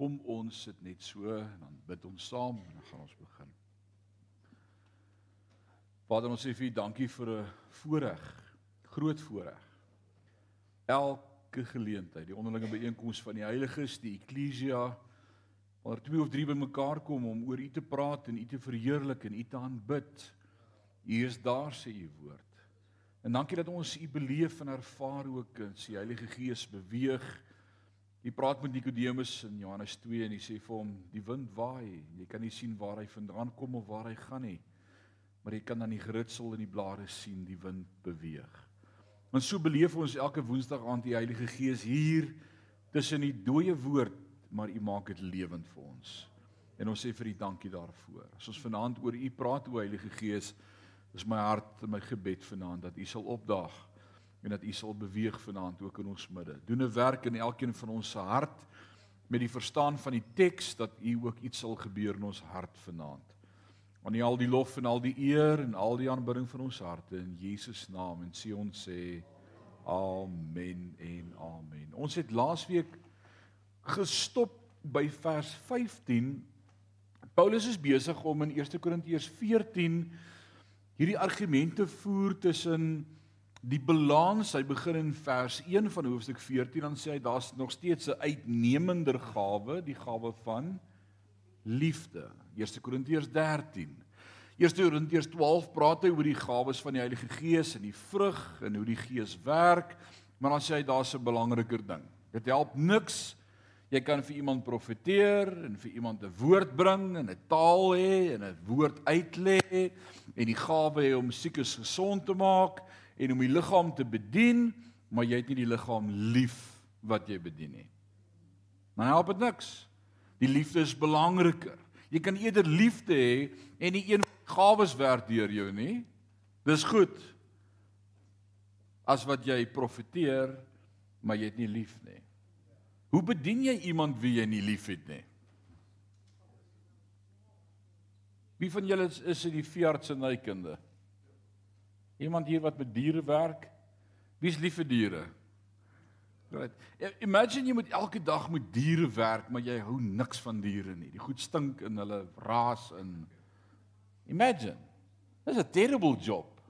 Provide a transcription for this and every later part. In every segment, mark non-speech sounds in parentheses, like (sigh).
Kom ons sit net so en dan bid ons saam en dan gaan ons begin. Vader, ons sê vir U dankie vir 'n voorreg, groot voorreg. Elke geleentheid, die onderlinge byeenkoms van die heiliges, die eklesia, waar twee of drie bymekaar kom om oor U te praat en U te verheerlik en U te aanbid. U is daar sê U woord. En dankie dat ons U beleef en ervaar ook en die Heilige Gees beweeg. Hy praat met Nikodemus in Johannes 2 en hy sê vir hom die wind waai. Jy kan nie sien waar hy vandaan kom of waar hy gaan nie maar jy kan dan die geritsel in die blare sien, die wind beweeg. Want so beleef ons elke woensdag aand die Heilige Gees hier tussen die dooie woord, maar U maak dit lewend vir ons. En ons sê vir U dankie daarvoor. As ons vanaand oor U praat o Heilige Gees, is my hart en my gebed vanaand dat U sal opdaag en dat U sal beweeg vanaand ook in ons midde. Doen 'n werk in elkeen van ons se hart met die verstaan van die teks dat U ook iets sal gebeur in ons hart vanaand. Aan U al die lof en al die eer en al die aanbidding van ons harte in Jesus naam en sê ons sê amen en amen. Ons het laasweek gestop by vers 15. Paulus is besig om in 1 Korintiërs 14 hierdie argumente voer tussen die balans. Hy begin in vers 1 van hoofstuk 14 dan sê hy daar's nog steeds 'n uitnemender gawe, die gawe van liefde. 1 Korintiërs 13. 1 Korintiërs 12 praat hy oor die gawes van die Heilige Gees en die vrug en hoe die Gees werk, maar dan sê hy daar's 'n belangriker ding. Dit help niks jy kan vir iemand profeteer en vir iemand 'n woord bring en 'n taal hê en 'n woord uitlê en die gawe hê om siekes gesond te maak en om die liggaam te bedien, maar jy het nie die liggaam lief wat jy bedien nie. Dan help dit niks. Die liefde is belangriker. Jy kan eerder liefde hê en nie een gawes werd deur jou nie. Dis goed. As wat jy profeteer, maar jy het nie lief nie. Hoe bedien jy iemand wie jy nie liefhet nie? Wie van julle is, is in die veearts en nykinde? Iemand hier wat met diere werk? Wie's lief vir diere? Right. Imagine jy moet elke dag met diere werk, maar jy hou niks van diere nie. Die goed stink in hulle raas in. Imagine. Dis 'n terrible job.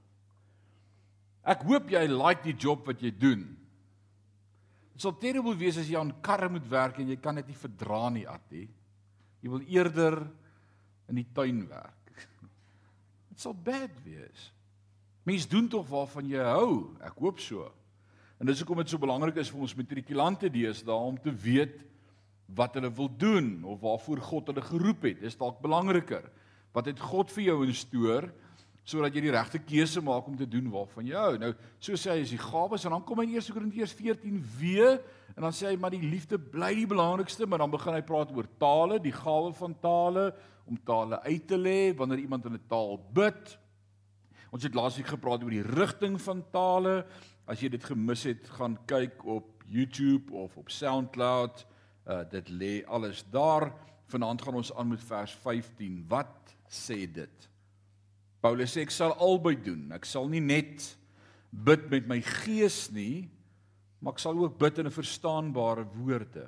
Ek hoop jy like die job wat jy doen. Dit sal terrible wees as jy aan karre moet werk en jy kan dit nie verdra nie, Attie. Jy wil eerder in die tuin werk. (laughs) Dit sal bad wees. Mense doen tog waarvan jy hou. Ek hoop so. En dis hoekom dit so belangrik is vir ons matrikulante deesdae om te weet wat hulle wil doen of waarvoor God hulle geroep het. Dis dalk belangriker. Wat het God vir jou instoor sodat jy die regte keuse maak om te doen waarvan jy hou. Nou, so sê hy is die gawes en dan kom hy in 1 Korintiërs 14 weer en dan sê hy maar die liefde bly die belangrikste, maar dan begin hy praat oor tale, die gawe van tale, om tale uit te lê wanneer iemand in 'n taal bid. Ons het laasweek gepraat oor die rigting van tale As jy dit gemis het, gaan kyk op YouTube of op SoundCloud. Uh dit lê alles daar. Vanaand gaan ons aan met vers 15. Wat sê dit? Paulus sê ek sal albei doen. Ek sal nie net bid met my gees nie, maar ek sal ook bid in 'n verstaanbare woorde.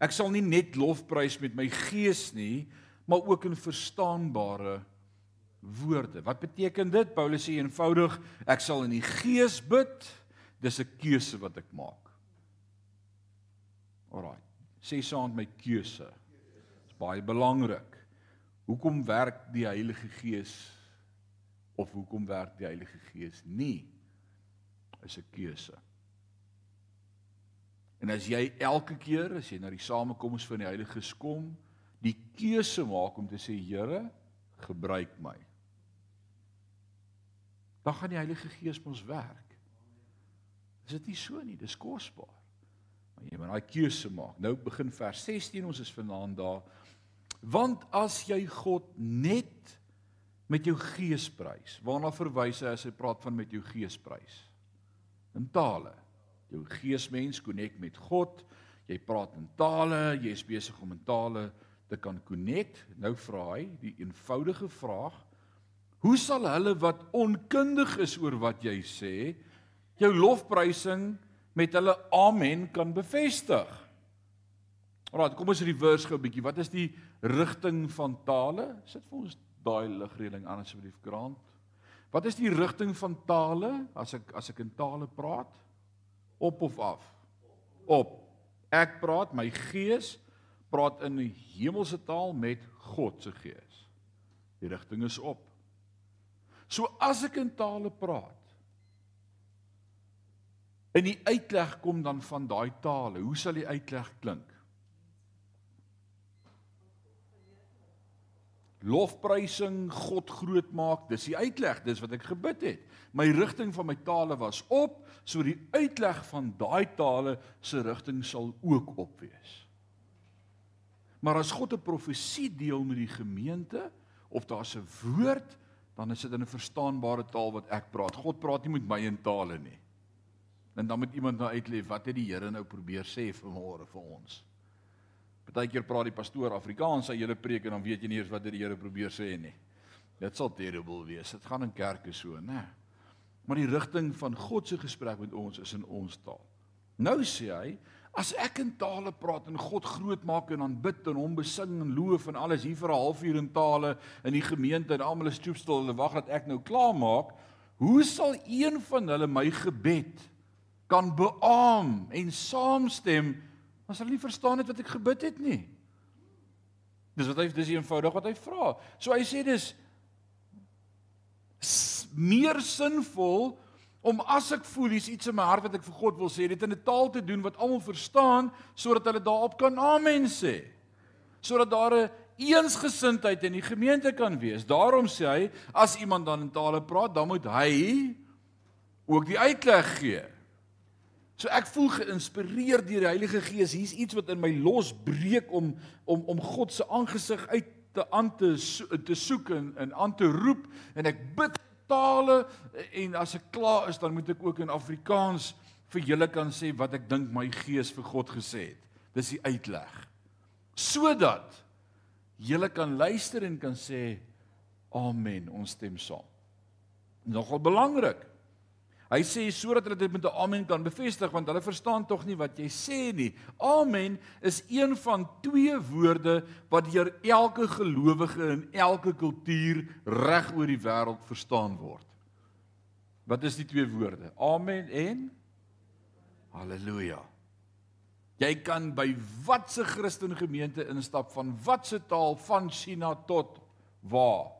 Ek sal nie net lofprys met my gees nie, maar ook in verstaanbare woorde woorde. Wat beteken dit? Paulus sê eenvoudig, ek sal in die gees bid. Dis 'n keuse wat ek maak. Alraai. Sê saam my keuse. Dis baie belangrik. Hoekom werk die Heilige Gees of hoekom werk die Heilige Gees nie? Is 'n keuse. En as jy elke keer as jy na die samekoms van die Heiliges kom, die keuse maak om te sê Here, gebruik my dan gaan die Heilige Gees mos werk. Is dit nie so nie? Dis kosbaar. Maar jy moet daai keuse maak. Nou begin vers 16, ons is vanaand daar. Want as jy God net met jou gees prys, waarna verwys hy as hy praat van met jou gees prys? In tale. Jou geesmens konnek met God. Jy praat in tale, jy is besig om in tale te kan konnek. Nou vra hy die eenvoudige vraag: Hoe sal hulle wat onkundig is oor wat jy sê, jou lofprysing met hulle amen kan bevestig? Alraai, kom ons reverse gou 'n bietjie. Wat is die rigting van tale? Sit vir ons daai ligreëling aan asseblief kraan. Wat is die rigting van tale as ek as ek in tale praat? Op of af? Op. Ek praat, my gees praat in die hemelse taal met God se gees. Die rigting is op. So as ek in tale praat, en die uitleg kom dan van daai tale, hoe sal die uitleg klink? lofprysing, God groot maak, dis die uitleg, dis wat ek gebid het. My rigting van my tale was op, so die uitleg van daai tale se rigting sal ook op wees. Maar as God 'n profesie deel met die gemeente of daar's 'n woord, dan is dit in 'n verstaanbare taal wat ek praat. God praat nie met my in tale nie. En dan moet iemand nou uitlê wat het die Here nou probeer sê vanmôre vir ons? Partykeer praat die pastoor Afrikaans sy hele preek en dan weet jy nie eers wat die Here probeer sê nie. Dit sal terrible wees. Dit gaan in kerke so, né? Maar die rigting van God se gesprek met ons is in ons taal. Nou sê hy, as ek in tale praat en God groot maak en aanbid en hom besing en loof en alles hier vir 'n halfuur in tale in die gemeente en almal is stoepstil en wag dat ek nou klaar maak, hoe sal een van hulle my gebed kan beamoen en saamstem As hulle nie verstaan het wat ek gebid het nie. Dis wat hy dis eenvoudig wat hy vra. So hy sê dis meer sinvol om as ek voel hier's iets in my hart wat ek vir God wil sê, dit in 'n taal te doen wat almal verstaan sodat hulle daarop kan amen sê. Sodat daar 'n eensgesindheid in die gemeente kan wees. Daarom sê hy as iemand dan in tale praat, dan moet hy ook die uitleg gee. So ek voel geïnspireer deur die Heilige Gees. Hier's iets wat in my losbreek om om om God se aangesig uit te aan te te soek en en aan te roep en ek bid tale en as ek klaar is dan moet ek ook in Afrikaans vir julle kan sê wat ek dink my gees vir God gesê het. Dis die uitleg. Sodat julle kan luister en kan sê amen, ons stem saam. Nogal belangrik. Hy sê sodat hulle dit met 'n amen kan bevestig want hulle verstaan tog nie wat jy sê nie. Amen is een van twee woorde wat deur elke gelowige in elke kultuur reg oor die wêreld verstaan word. Wat is die twee woorde? Amen en Halleluja. Jy kan by watse Christen gemeente instap van watse taal van China tot waar.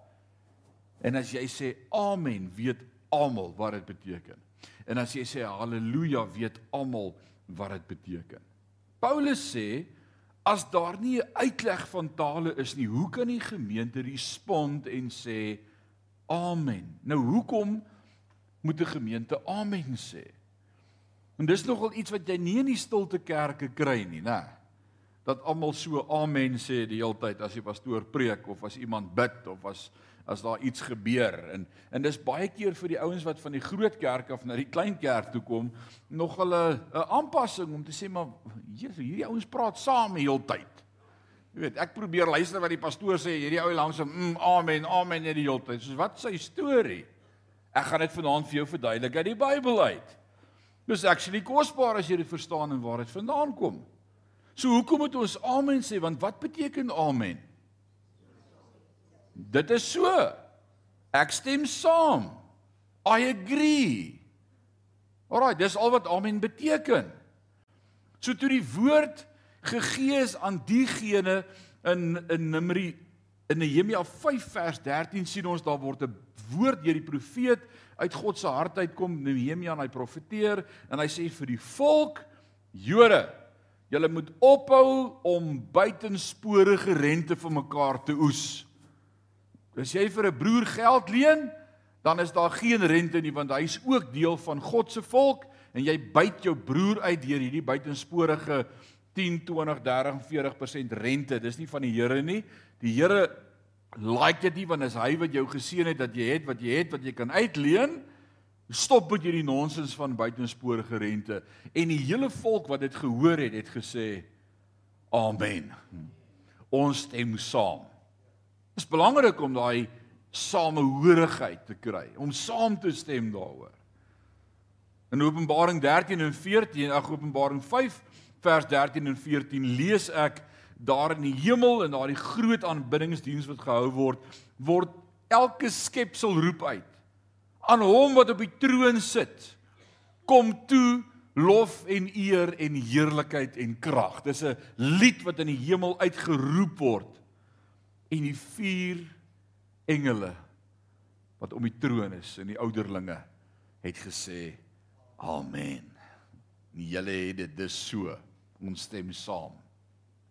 En as jy sê amen, weet almal wat dit beteken. En as jy sê haleluja, weet almal wat dit beteken. Paulus sê as daar nie 'n uitleg van tale is nie, hoe kan die gemeente respond en sê amen? Nou hoekom moet 'n gemeente amen sê? En dis nogal iets wat jy nie in die stilte kerke kry nie, né? Dat almal so amen sê die hele tyd as die pastoor preek of as iemand bid of as as daar iets gebeur en en dis baie keer vir die ouens wat van die groot kerk af na die klein kerk toe kom nog hulle 'n aanpassing om te sê maar Jesus hierdie ouens praat saam die hele tyd. Jy weet, ek probeer luister wat die pastoor sê, hierdie ou langsom, mm, amen, amen net die hele tyd. Soos wat sy storie. Ek gaan dit vanaand vir jou verduidelik uit die Bybel uit. Dis actually kosbaar as jy dit verstaan en waar dit vandaan kom. So hoekom moet ons amen sê? Want wat beteken amen? Dit is so. Ek stem saam. I agree. Alraai, dis al wat amen beteken. So toe die woord gegee is aan diegene in in Numeri in Nehemia 5 vers 13 sien ons daar word 'n woord deur die profeet uit God se hart uitkom Nehemia en hy profeteer en hy sê vir die volk Jode julle moet ophou om buitensporige rente vir mekaar te oes. As jy vir 'n broer geld leen, dan is daar geen rente nie want hy's ook deel van God se volk en jy byt jou broer uit deur hierdie buitensporige 10, 20, 30, 40% rente. Dis nie van die Here nie. Die Here like dit nie want as hy wat jou geseën het dat jy het wat jy het wat jy kan uitleen, stop met hierdie nonsens van buitensporige rente. En die hele volk wat dit gehoor het, het gesê amen. Ons stem saam. Dit is belangrik om daai samehorigheid te kry, om saam te stem daaroor. In Openbaring 13 en 14, ag Openbaring 5 vers 13 en 14 lees ek daar in die hemel en daardie groot aanbiddingsdiens wat gehou word, word elke skepsel roep uit aan hom wat op die troon sit. Kom toe lof en eer en heerlikheid en krag. Dis 'n lied wat in die hemel uitgeroep word. En die vier engele wat om die troon is en die ouderlinge het gesê amen. En julle het dit dus so. Ons stem saam.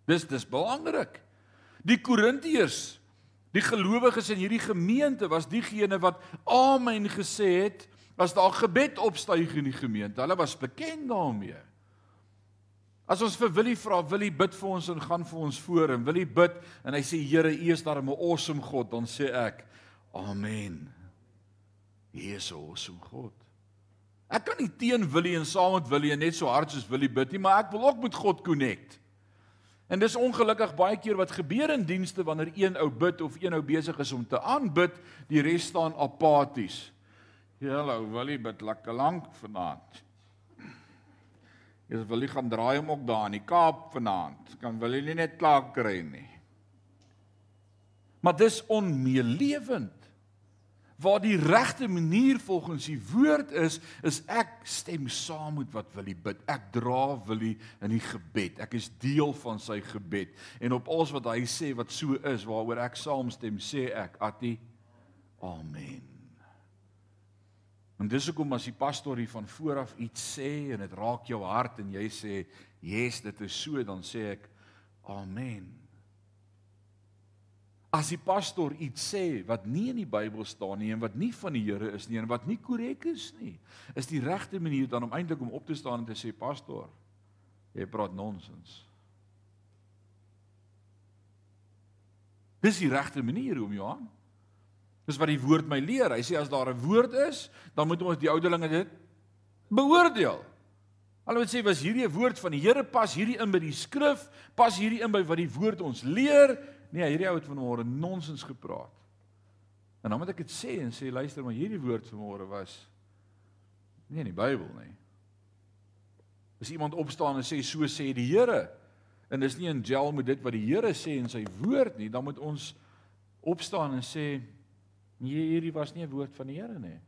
Dis dis belangrik. Die Korintiërs, die gelowiges in hierdie gemeente was diegene wat amen gesê het as daar gebed opstyg in die gemeente. Hulle was bekend daarmee. As ons vir Willie vra, Willie bid vir ons en gaan vir ons voor en Willie bid en hy sê Here, U is daar 'n awesome God, dan sê ek amen. U is 'n awesome God. Ek kan nie teen Willie en saam met Willie net so hard soos Willie bid nie, maar ek wil ook met God connect. En dis ongelukkig baie keer wat gebeur in dienste wanneer een ou bid of een ou besig is om te aanbid, die res staan apaties. Hallo, Willie bid lekker lank vanaand. Jy wil nie gaan draai hom ook daar in die Kaap vanaand. Kan wil jy nie net klaar kry nie. Maar dis onmeelewend waar die regte manier volgens die woord is, is ek stem saam met wat wil hy bid. Ek dra wil hy in die gebed. Ek is deel van sy gebed. En op alles wat hy sê wat so is waaroor ek saamstem, sê ek ati amen. En dis hoekom as die pastoor hier van vooraf iets sê en dit raak jou hart en jy sê, "Yes, dit is so," dan sê ek amen. As die pastoor iets sê wat nie in die Bybel staan nie en wat nie van die Here is nie en wat nie korrek is nie, is die regte manier dan om eintlik om op te staan en te sê pastoor, jy praat nonsens. Dis die regte manier om Johan. Dis wat die woord my leer. Hy sê as daar 'n woord is, dan moet ons die ouderlinge dit beoordeel. Hulle moet sê was hierdie 'n woord van die Here pas hierdie in by die skrif, pas hierdie in by wat die woord ons leer Nee, hierdie ou het vanmôre nonsens gepraat. En dan moet ek dit sê en sê luister maar hierdie woord vanmôre was nie in die Bybel nie. As iemand opstaan en sê so sê die Here en dis nie in gel met dit wat die Here sê in sy woord nie, dan moet ons opstaan en sê nee, hierdie was nie 'n woord van die Here nie.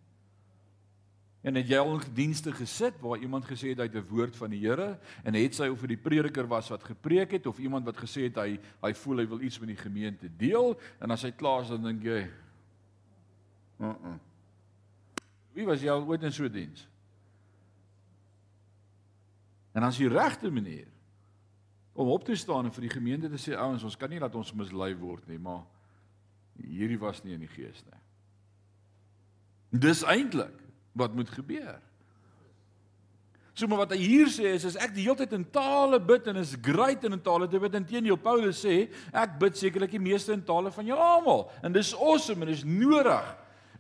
En het jy al in dienste gesit waar iemand gesê het hy het 'n woord van die Here en het sy of vir die prediker was wat gepreek het of iemand wat gesê het hy hy voel hy wil iets met die gemeente deel en as hy klaar is dan dink jy uh -uh. Wie was jy al ooit in so 'n diens? En as die regte manier om op te staan en vir die gemeente te sê ouens ons kan nie laat ons mislei word nie maar hierdie was nie in die gees nie. Dis eintlik wat moet gebeur. So maar wat hy hier sê is as ek die hele tyd in tale bid en is great in tale te bid en teenoor Paulus sê ek bid sekerlik die meeste in tale van julle almal en dis awesome en dis nodig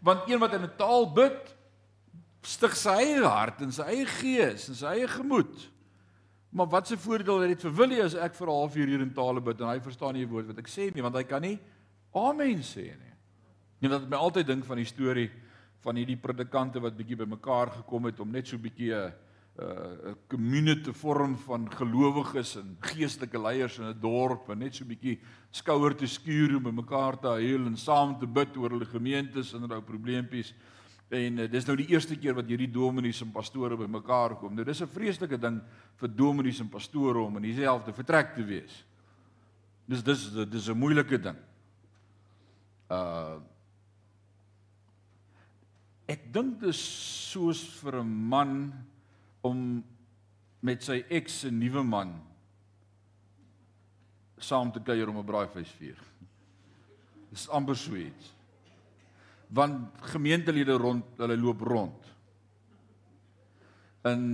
want een wat in 'n taal bid stig sy eie hart en sy eie gees en sy eie gemoed. Maar wat se voordeel het dit vir Willie as ek vir 'n halfuur hier in tale bid en hy verstaan nie 'n woord wat ek sê nie want hy kan nie amen sê nie. Net wat my altyd dink van die storie van hierdie predikante wat bietjie bymekaar gekom het om net so bietjie 'n 'n community vorm van gelowiges en geestelike leiers in 'n dorp en net so bietjie skouer te skuur om bymekaar te huil en saam te bid oor hulle gemeentes en hulle probleempies. En uh, dis nou die eerste keer wat hierdie dominees en pastore bymekaar kom. Nou dis 'n vreeslike ding vir dominees en pastore om in dieselfde vertrek te wees. Dis dis dis 'n moeilike ding. Uh Ek dink dit is soos vir 'n man om met sy eks se nuwe man saam te kuier om 'n braaifees vier. Dis amper so iets. Want gemeentelede rond, hulle loop rond in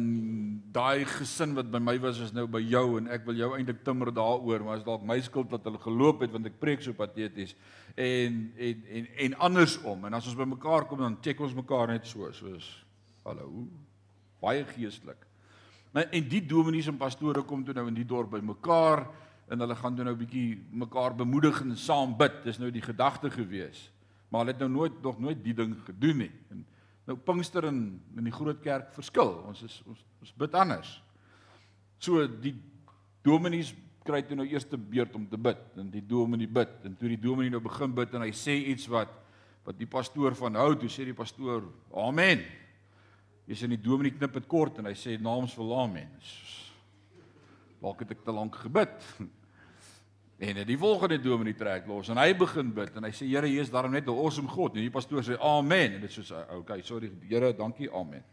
daai gesin wat by my was is nou by jou en ek wil jou eintlik timmer daaroor maar is dalk my skuld dat hulle geloop het want ek preek so pateties. En en en en andersom en as ons by mekaar kom dan check ons mekaar net so soos hallo baie geestelik. Maar en die dominees en pastore kom toe nou in die dorp by mekaar en hulle gaan toe nou 'n bietjie mekaar bemoedig en saam bid. Dis nou die gedagte gewees. Maar hulle het nou nooit nog nooit die ding gedoen nie. En Nou Pinkster in in die groot kerk verskil. Ons is ons ons bid anders. So die Dominees kry toe nou eerste beurt om te bid en die dominee bid en toe die dominee nou begin bid en hy sê iets wat wat die pastoor van hou, toe sê die pastoor amen. Jy sien die dominee knip dit kort en hy sê namens vir amen. Dalk het ek te lank gebid. En die volgende dominee trek los en hy begin bid en hy sê Here, hier is daarom net 'n awesome God. En die pastoor sê amen en dit sê okay, sorry Here, dankie, amen.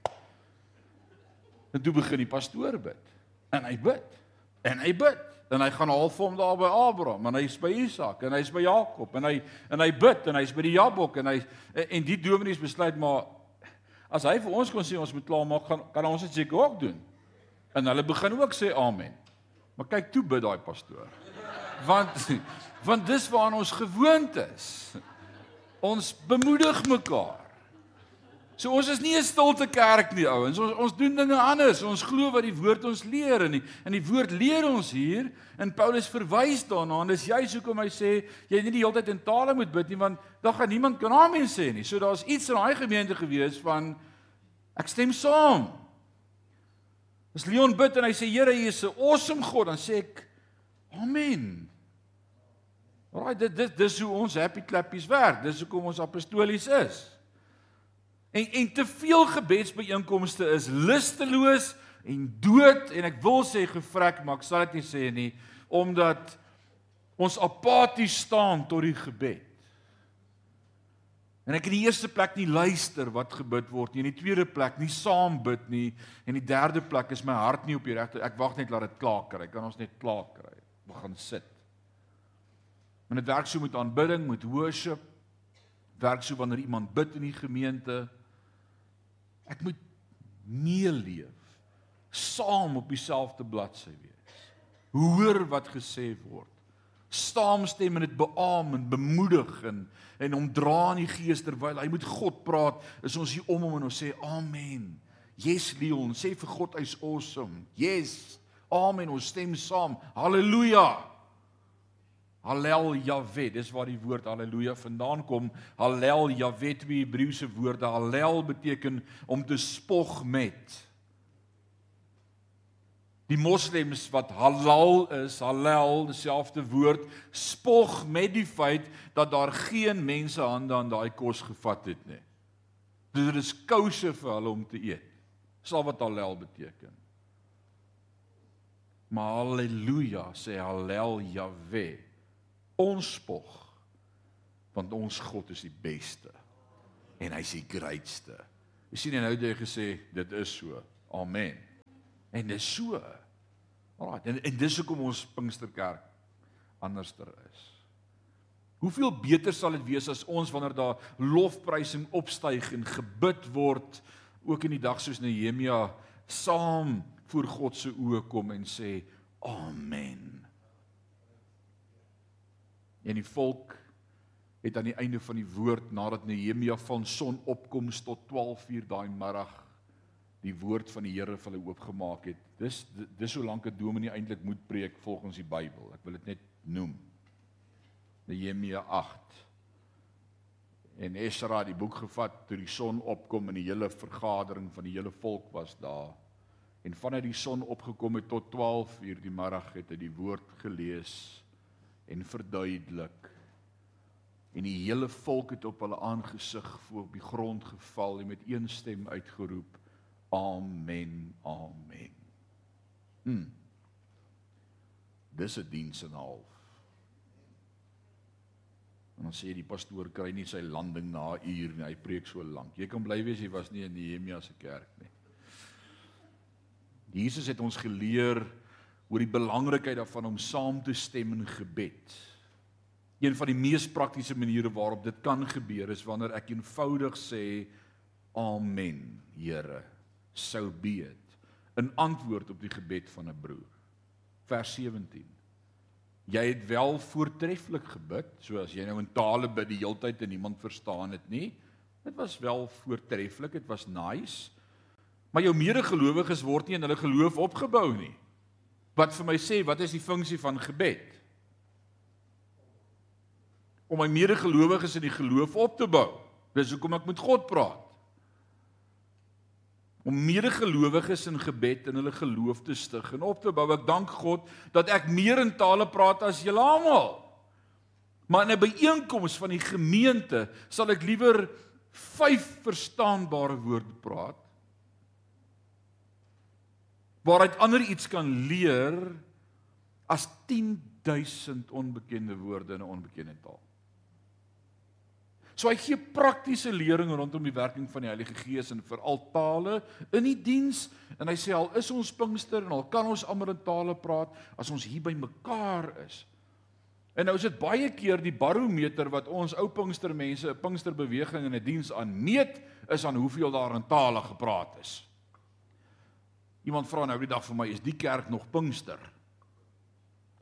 En toe begin die pastoor bid. En hy bid. En hy bid en hy gaan half hom daar by Abraham en hy's by Isak en hy's by Jakob en hy en hy bid en hy's by die Jabok en hy en die dominees besluit maar as hy vir ons kon sê ons moet klaarmaak gaan kan ons dit seker ook doen. En hulle begin ook sê amen. Maar kyk toe bid daai pastoor. Want (laughs) want dis waaraan ons gewoond is. Ons bemoedig mekaar. So ons is nie 'n stilte kerk nie, ouens. Ons ons doen dinge anders. Ons glo wat die woord ons leer en die, en die woord leer ons hier en Paulus verwys daarna en dis juist hoekom hy sê jy nie die hele tyd in tale moet bid nie want dan gaan niemand kan amen sê nie. So daar's iets in daai gemeente gewees van ek stem saam. As Leon bid en hy sê Here, U is 'n awesome God, dan sê ek amen. Alraai, dit dit dis hoe ons happy clappies werk. Dis hoekom ons apostolies is. En en te veel gebedsbyeenkomste is lusteloos en dood en ek wil sê gevrek, maar ek sal dit nie sê nie omdat ons apaties staan tot die gebed. En ek in die eerste plek nie luister wat gebid word nie, in die tweede plek nie saam bid nie en die derde plek is my hart nie op die regte ek wag net laat dit klaar kry. Kan ons net klaar kry. We gaan sit. Maar dit werk so met aanbidding, met worship. Werk so wanneer iemand bid in die gemeente. Ek moet meeleef, saam op dieselfde bladsy wees. Hoor wat gesê word. Saamstem en dit beamoen en bemoedig en en om dra in die gees terwyl hy met God praat, is ons hier om hom en ons sê amen. Yes Leon, sê vir God hy's awesome. Yes. Amen, ons stem saam. Halleluja. Hallel Jahwe, dis waar die woord haleluja vandaan kom. Hallel Jahwe, twee Hebreëse woorde. Hallel beteken om te spog met. Die moslems wat halal is, halal, dieselfde woord, spog met die feit dat daar geen mense hande aan daai kos gevat het nie. Dit is kouse vir hulle om te eet. Sal wat halal beteken. Maar haleluja sê hallel Jahwe ons spog want ons God is die beste en hy's die grootste. Jy sien nou het jy gesê dit is so. Amen. En dis so. Alraai, en, en dis hoekom ons Pinksterkerk anderster is. Hoeveel beter sal dit wees as ons wanneer daar lofprysing opstyg en gebid word ook in die dag soos Nehemia saam voor God se oë kom en sê amen. En die volk het aan die einde van die woord nadat Nehemia van sonopkoms tot 12uur daai middag die woord van die Here vir hulle oopgemaak het. Dis dis hoe lank 'n dominee eintlik moet preek volgens die Bybel. Ek wil dit net noem. Nehemia 8. En Esra het die boek gevat toe die son opkom en die hele vergadering van die hele volk was daar. En vanuit die son opgekom het tot 12uur die middag het hy die woord gelees en verduidelik. En die hele volk het op hulle aangesig voor op die grond geval en met een stem uitgeroep: Amen, amen. Hm. Dis 'n diens en 'n half. En dan sê die pastoor kry nie sy landing na 'n uur nie. Hy preek so lank. Jy kan bly wees hy was nie in Nehemia se kerk nie. Jesus het ons geleer oor die belangrikheid daarvan om saam te stem in gebed. Een van die mees praktiese maniere waarop dit kan gebeur is wanneer ek eenvoudig sê amen, Here, sou beet in antwoord op die gebed van 'n broer. Vers 17. Jy het wel voortreffelik gebid, soos jy nou in tale bid die heeltyd en niemand verstaan dit nie. Dit was wel voortreffelik, dit was nice. Maar jou medegelowiges word nie in hulle geloof opgebou nie wat vir my sê wat is die funksie van gebed? Om my medegelowiges in die geloof op te bou. Dis hoekom ek met God praat. om medegelowiges in gebed in hulle geloof te stig en op te bou. Ek dank God dat ek meer in tale praat as julle almal. Maar in 'n byeenkoms van die gemeente sal ek liewer 5 verstaanbare woorde praat waaruit ander iets kan leer as 10000 onbekende woorde in 'n onbekende taal. So hy gee praktiese lering rondom die werking van die Heilige Gees en veral tale in die diens en hy sê al is ons Pinkster en al kan ons almal in tale praat as ons hier by mekaar is. En nou is dit baie keer die barometer wat ons ou Pinkstermense, 'n Pinksterbeweging in 'n diens aan meet is aan hoeveel daar in tale gepraat is. Iemand vra nou die dag vir my, is die kerk nog Pinkster?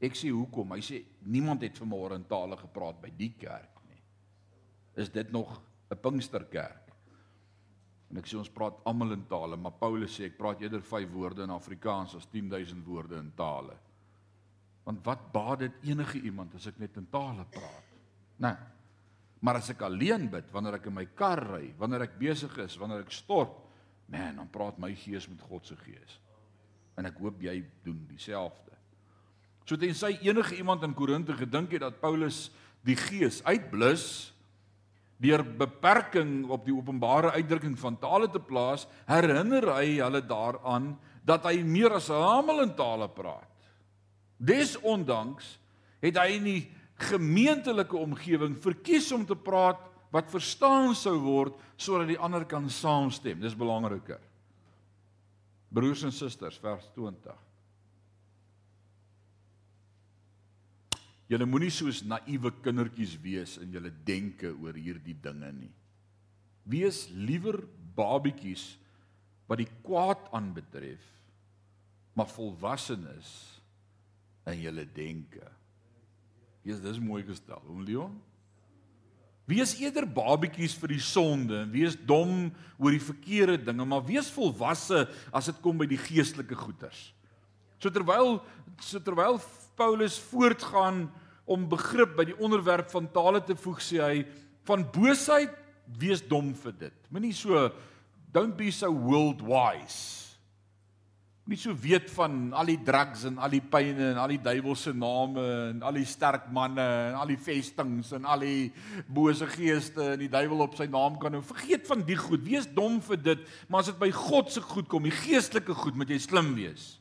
Ek sê hoekom? Hy sê niemand het vanmôre in tale gepraat by die kerk is dit nog 'n Pinksterkerk. En ek sê ons praat almal in tale, maar Paulus sê ek praat eerder 5 woorde in Afrikaans as 10000 woorde in tale. Want wat baat dit enige iemand as ek net in tale praat? Né? Nee. Maar as ek alleen bid, wanneer ek in my kar ry, wanneer ek besig is, wanneer ek stort, man, dan praat my gees met God se gees. En ek hoop jy doen dieselfde. So tensy enige iemand in Korinthe gedink het dat Paulus die gees uitblus, deur beperking op die openbare uitdrukking van tale te plaas, herinner hy hulle daaraan dat hy meer as almal in tale praat. Desondanks het hy in die gemeentelike omgewing verkies om te praat wat verstaan sou word sodat die ander kan saamstem. Dis belangriker. Broers en susters, vers 20. Julle moenie soos naïewe kindertjies wees in julle denke oor hierdie dinge nie. Wees liewer babetjies wat die kwaad aanbetref, maar volwassenes in julle denke. Jesus, dis mooi gestel. Oom Leon. Wees eerder babetjies vir die sonde en wees dom oor die verkeerde dinge, maar wees volwasse as dit kom by die geestelike goeders. So terwyl so terwyl Paulus voortgaan om begrip by die onderwerp van tale te voeg sê hy van boosheid wees dom vir dit. Moenie so don't be so world wise. Nie so weet van al die drugs en al die pyne en al die duiwelse name en al die sterk manne en al die vestings en al die bose geeste en die duiwel op sy naam kan nou vergeet van die goed. Wees dom vir dit, maar as dit by God se goed kom, die geestelike goed, moet jy slim wees.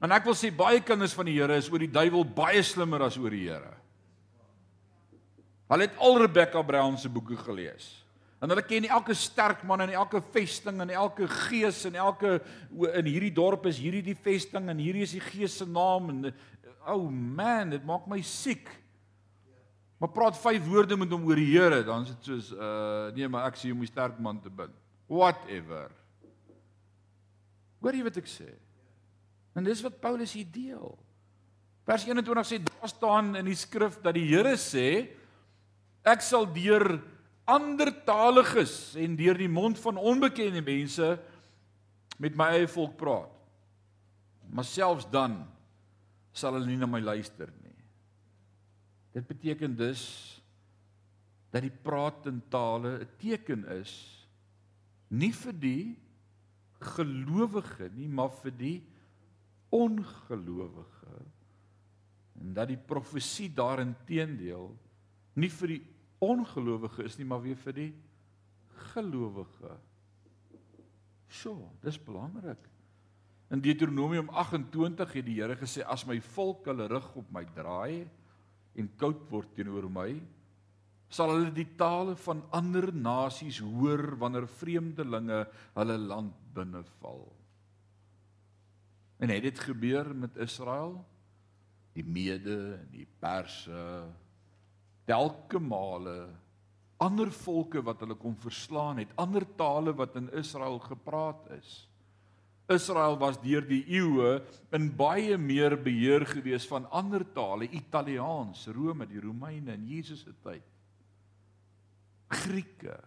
En ek wil sê baie kinders van die Here is oor die duiwel baie slimmer as oor die Here. Hulle het al Rebecca Brown se boeke gelees. En hulle ken elke sterk man en elke vesting en elke gees en elke in hierdie dorp is hierdie die vesting en hierdie is die gees se naam en oh man, dit maak my siek. Maar praat vyf woorde met hom oor die Here, dan is dit soos uh nee, maar ek sê jy moet sterk man te bin. Whatever. Hoor jy wat ek sê? En dis wat Paulus hier deel. Vers 21 sê daar staan in die skrif dat die Here sê ek sal deur andertaliges en deur die mond van onbekende mense met my eie volk praat. Maar selfs dan sal hulle nie na my luister nie. Dit beteken dus dat die praat in tale 'n teken is nie vir die gelowige nie, maar vir die ongelowige en dat die profesie daarin teendeel nie vir die ongelowige is nie maar weer vir die gelowige. Sjoe, dis belangrik. In Deuteronomium 28 het die Here gesê as my volk hulle rug op my draai en koud word teenoor my, sal hulle die tale van ander nasies hoor wanneer vreemdelinge hulle land binneval. En het dit gebeur met Israel? Die Mede en die Perse telke male ander volke wat hulle kon verslaan het, ander tale wat in Israel gepraat is. Israel was deur die eeue in baie meer beheer gewees van ander tale, Italiaans, Rome, die Romeine in Jesus se tyd. Grieke.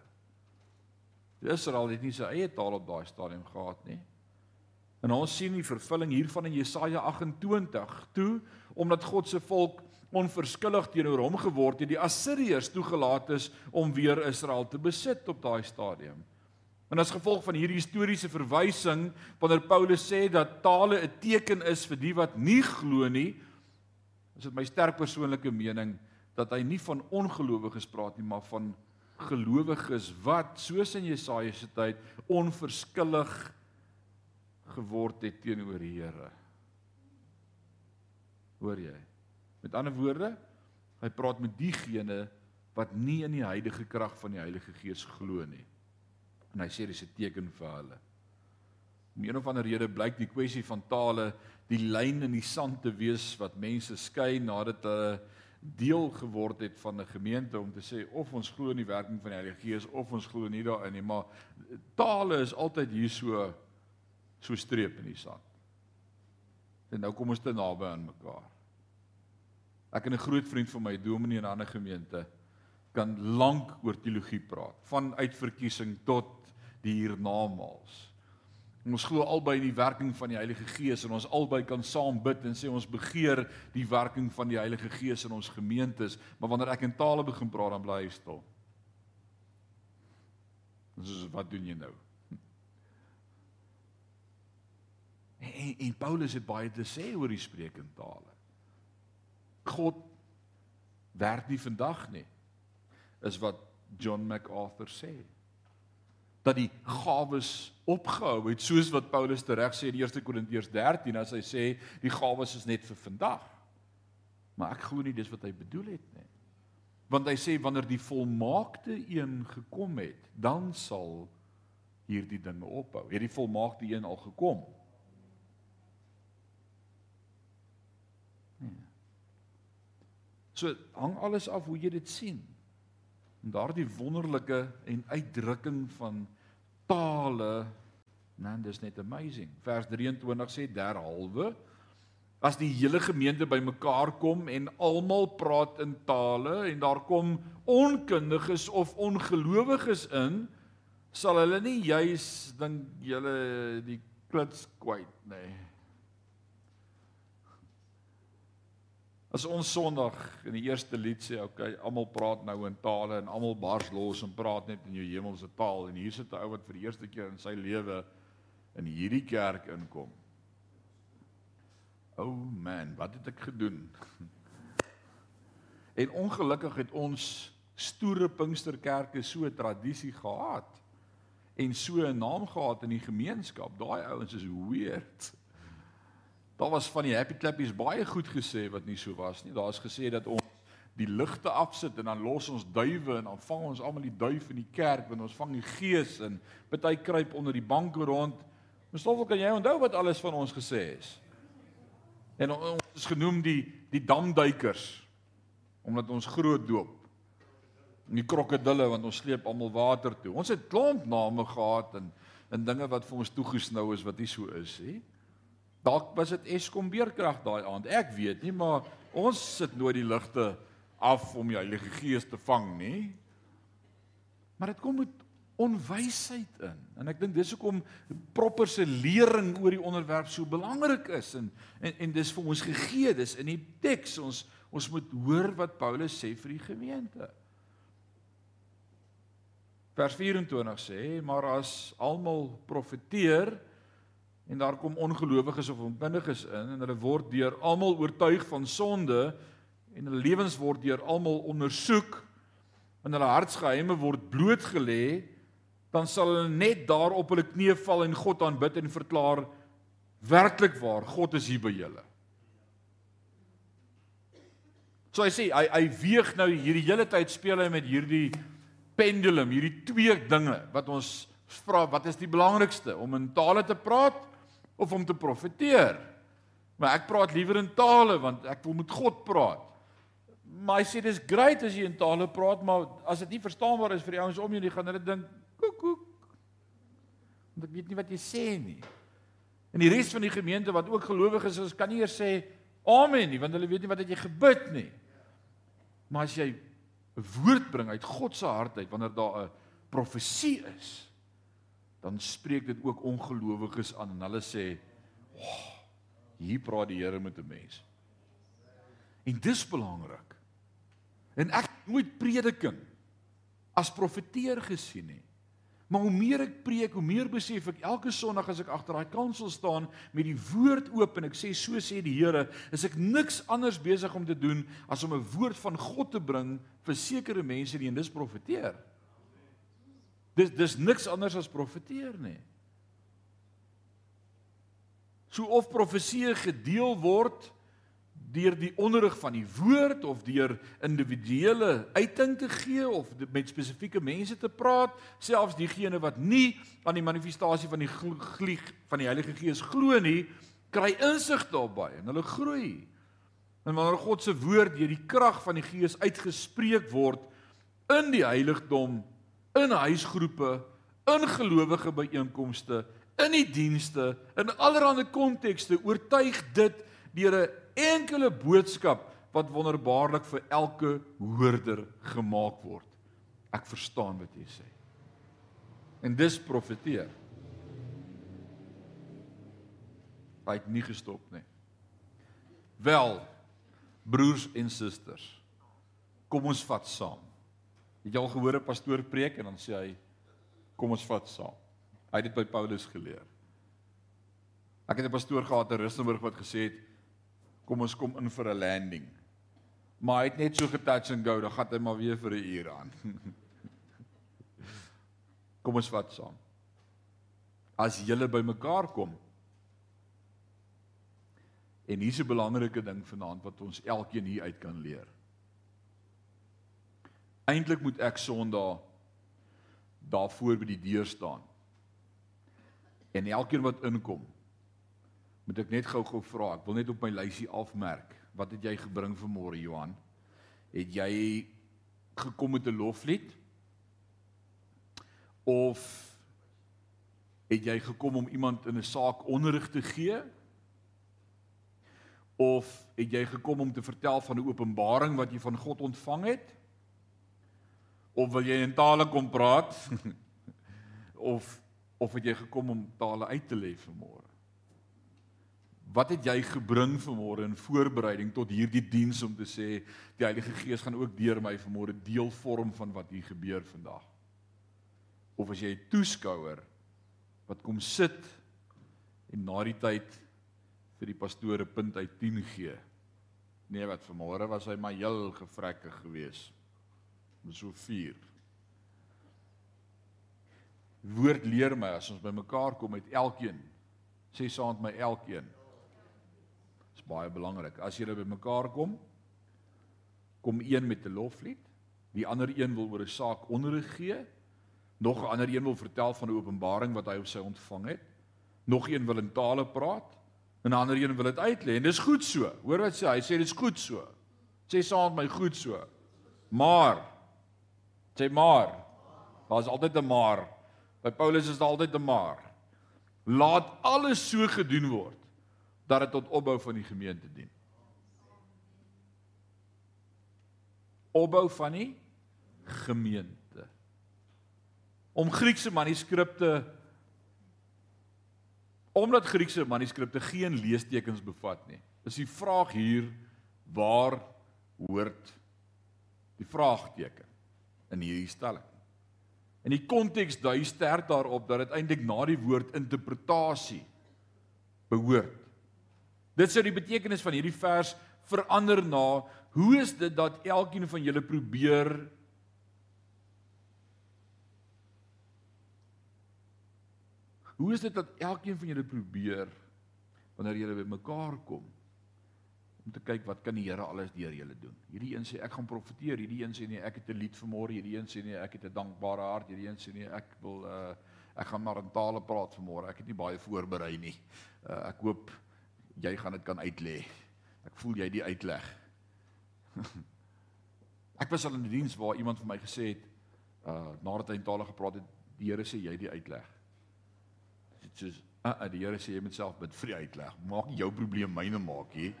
Israel het nie sy eie taal op daai stadium gehad nie. En ons sien die vervulling hiervan in Jesaja 28 toe omdat God se volk onverskillig teenoor hom geword het, die Assiriërs toegelaat is om weer Israel te besit op daai stadium. En as gevolg van hierdie historiese verwysing wanneer Paulus sê dat tale 'n teken is vir die wat nie glo nie, is dit my sterk persoonlike mening dat hy nie van ongelowiges praat nie, maar van gelowiges wat soos in Jesaja se tyd onverskillig geword het teenoor die Here. Hoor jy? Met ander woorde, hy praat met diegene wat nie in die heilige krag van die Heilige Gees glo nie. En hy sê dis 'n teken vir hulle. Om een of ander rede blyk die kwessie van tale die lyn in die sand te wees wat mense skei nadat hulle deel geword het van 'n gemeente om te sê of ons glo in die werking van die Heilige Gees of ons glo nie daarin nie, maar tale is altyd hier so so streep in die sand. En nou kom ons te naby aan mekaar. Ek en 'n groot vriend van my, Dominee in 'n ander gemeente, kan lank oor teologie praat, van uitverkiesing tot die hiernamaals. Ons glo albei in die werking van die Heilige Gees en ons albei kan saam bid en sê ons begeer die werking van die Heilige Gees in ons gemeentes, maar wanneer ek in tale begin praat dan bly hy stil. Dis wat doen jy nou? En, en Paulus het baie te sê oor die spreek in tale. God werk nie vandag nie. Is wat John MacArthur sê dat die gawes opgehou het soos wat Paulus tereg sê in 1 Korintiërs 13 as hy sê die gawes is net vir vandag. Maar ek glo nie dis wat hy bedoel het nie. Want hy sê wanneer die volmaakte een gekom het, dan sal hierdie dinge ophou. Het die volmaakte een al gekom? So hang alles af hoe jy dit sien. En daardie wonderlike en uitdrukking van tale, man, dis net amazing. Vers 23 sê derhalwe as die hele gemeente bymekaar kom en almal praat in tale en daar kom onkundiges of ongelowiges in, sal hulle nie juis dink julle die klits kwyt nê. As ons Sondag in die eerste lied sê, okay, almal praat nou in tale en almal bars los en praat net in jou hemelse taal en hier sit 'n ou wat vir die eerste keer in sy lewe in hierdie kerk inkom. O oh man, wat het ek gedoen? (laughs) En ongelukkig het ons stoere Pinksterkerke so 'n tradisie gehad en so 'n naam gehad in die gemeenskap. Daai ouens is weird. Daar was van die happy clappies baie goed gesê wat nie so was nie. Daar's gesê dat ons die ligte afsit en dan los ons duwe en dan vang ons almal die duif in die kerk want ons vang die gees en party kruip onder die banke rond. Mensstoffel kan jy onthou wat alles van ons gesê is? En ons is genoem die die damduikers omdat ons groot doop. En die krokodille want ons sleep almal water toe. Ons het klomp name gehad en en dinge wat vir ons toegesnou is wat nie so is nie. Dalk was dit Eskom beerkrag daai aand. Ek weet nie, maar ons sit nooit die ligte af om die Heilige Gees te vang nie. Maar dit kom met onwysheid in. En ek dink dis hoekom proper se lering oor die onderwerp so belangrik is en en, en dis vir ons gegee, dis in die teks. Ons ons moet hoor wat Paulus sê vir die gemeente. Vers 24 sê, maar as almal profeteer, en daar kom ongelowiges of onkundiges in en hulle word deur almal oortuig van sonde en hulle lewens word deur almal ondersoek en hulle hartsgeheime word blootgelê dan sal hulle net daar op hulle knieë val en God aanbid en verklaar werklik waar God is hier by julle. So hy sê hy hy weeg nou hierdie hele tyd speel hy met hierdie pendulum, hierdie twee dinge wat ons vra wat is die belangrikste om in tale te praat of om te profeteer. Maar ek praat liewer in tale want ek wil met God praat. Maar hy sê dis great as jy in tale praat, maar as dit nie verstaanbaar is vir die ouens om jou nie, gaan hulle dink koek koek. Want ek weet nie wat jy sê nie. En die res van die gemeente wat ook gelowiges is, kan nie eers sê amen nie, want hulle weet nie wat jy gebid nie. Maar as jy 'n woord bring uit God se hart uit wanneer daar 'n profesie is, dan spreek dit ook ongelowiges aan en hulle sê, "Oh, hier praat die Here met 'n mens." En dis belangrik. En ek nooit prediking as profeteer gesien nie. Maar hoe meer ek preek, hoe meer besef ek elke Sondag as ek agter daai kansel staan met die woord oop en ek sê so sê die Here, is ek niks anders besig om te doen as om 'n woord van God te bring vir sekere mense die en dis profeteer. Dis dis niks anders as profeteer nie. So of profesie gedeel word deur die onderrig van die woord of deur individuele uiting te gee of met spesifieke mense te praat, selfs diegene wat nie aan die manifestasie van die glieg van die Heilige Gees glo nie, kry insig daarbey en hulle groei. En wanneer God se woord deur die krag van die Gees uitgespreek word in die heiligdom, in huisgroepe, in gelowige byeenkomste, in die dienste, in allerlei kontekste, oortuig dit deur 'n enkele boodskap wat wonderbaarlik vir elke hoorder gemaak word. Ek verstaan wat jy sê. En dis profeteer. Hy het nie gestop nie. Wel, broers en susters, kom ons vat saam. Het jy al gehoor 'n pastoor preek en dan sê hy kom ons vat saam. Hy het dit by Paulus geleer. Ek het 'n pastoor gehad in Rustenburg wat gesê het kom ons kom in vir 'n landing. Maar hy het net so getouch and go, dan gaan hy maar weer vir 'n uur aan. (laughs) kom ons vat saam. As julle bymekaar kom. En hier's 'n belangrike ding vanaand wat ons elkeen hier uit kan leer. Eintlik moet ek Sondag daarvoor by die deur staan. En elkeen wat inkom, moet ek net gou-gou vra. Ek wil net op my lysie afmerk. Wat het jy gebring vir môre, Johan? Het jy gekom met 'n loflied? Of het jy gekom om iemand in 'n saak onderrig te gee? Of het jy gekom om te vertel van 'n openbaring wat jy van God ontvang het? Of wil jy in tale kom praat? (laughs) of of het jy gekom om tale uit te lê vir môre? Wat het jy gebring vanmôre in voorbereiding tot hierdie diens om te sê die Heilige Gees gaan ook deur my vanmôre deel vorm van wat hier gebeur vandag? Of as jy 'n toeskouer wat kom sit en na die tyd vir die pastoor 'n punt uit 10 gee. Nee, wat vanmôre was hy maar heel gevrekkig geweest. So 4. Woord leer my as ons bymekaar kom met elkeen sê saam met elkeen baie belangrik. As julle bymekaar kom, kom een met 'n loflied, die ander een wil oor 'n saak onderrig gee, nog 'n ander een wil vertel van 'n openbaring wat hy of sy ontvang het, nog een wil in tale praat, en 'n ander een wil dit uitlê. En dis goed so. Hoor wat sê hy? Hy sê dis goed so. Sê saam met my goed so. Maar sê maar. Daar's altyd 'n maar. By Paulus is daar altyd 'n maar. Laat alles so gedoen word dat dit tot opbou van die gemeente dien. Opbou van die gemeente. Om Griekse manuskripte omdat Griekse manuskripte geen leestekens bevat nie. Is die vraag hier waar hoort die vraagteken in hierdie stelling? In die konteks dui sterk daarop dat dit eintlik na die woord interpretasie behoort. Dit sou die betekenis van hierdie vers verander na hoe is dit dat elkeen van julle probeer Hoe is dit dat elkeen van julle probeer wanneer julle bymekaar kom om te kyk wat kan die Here alles deur julle doen. Hierdie een sê ek gaan profeteer, hierdie een sê nee, ek het 'n lied vir môre, hierdie een sê nee, ek het 'n dankbare hart, hierdie een sê nee, ek wil uh ek gaan maar in tale praat vir môre. Ek het nie baie voorberei nie. Uh ek hoop jy gaan dit kan uitlê. Ek voel jy die uitleg. (laughs) ek was al in 'n die diens waar iemand vir my gesê het uh nadat hy in tale gepraat het, die Here sê jy die uitleg. Dit sê uh, uh die Here sê jy moet self bid vir die uitleg. Maak jou probleem myne maak hier.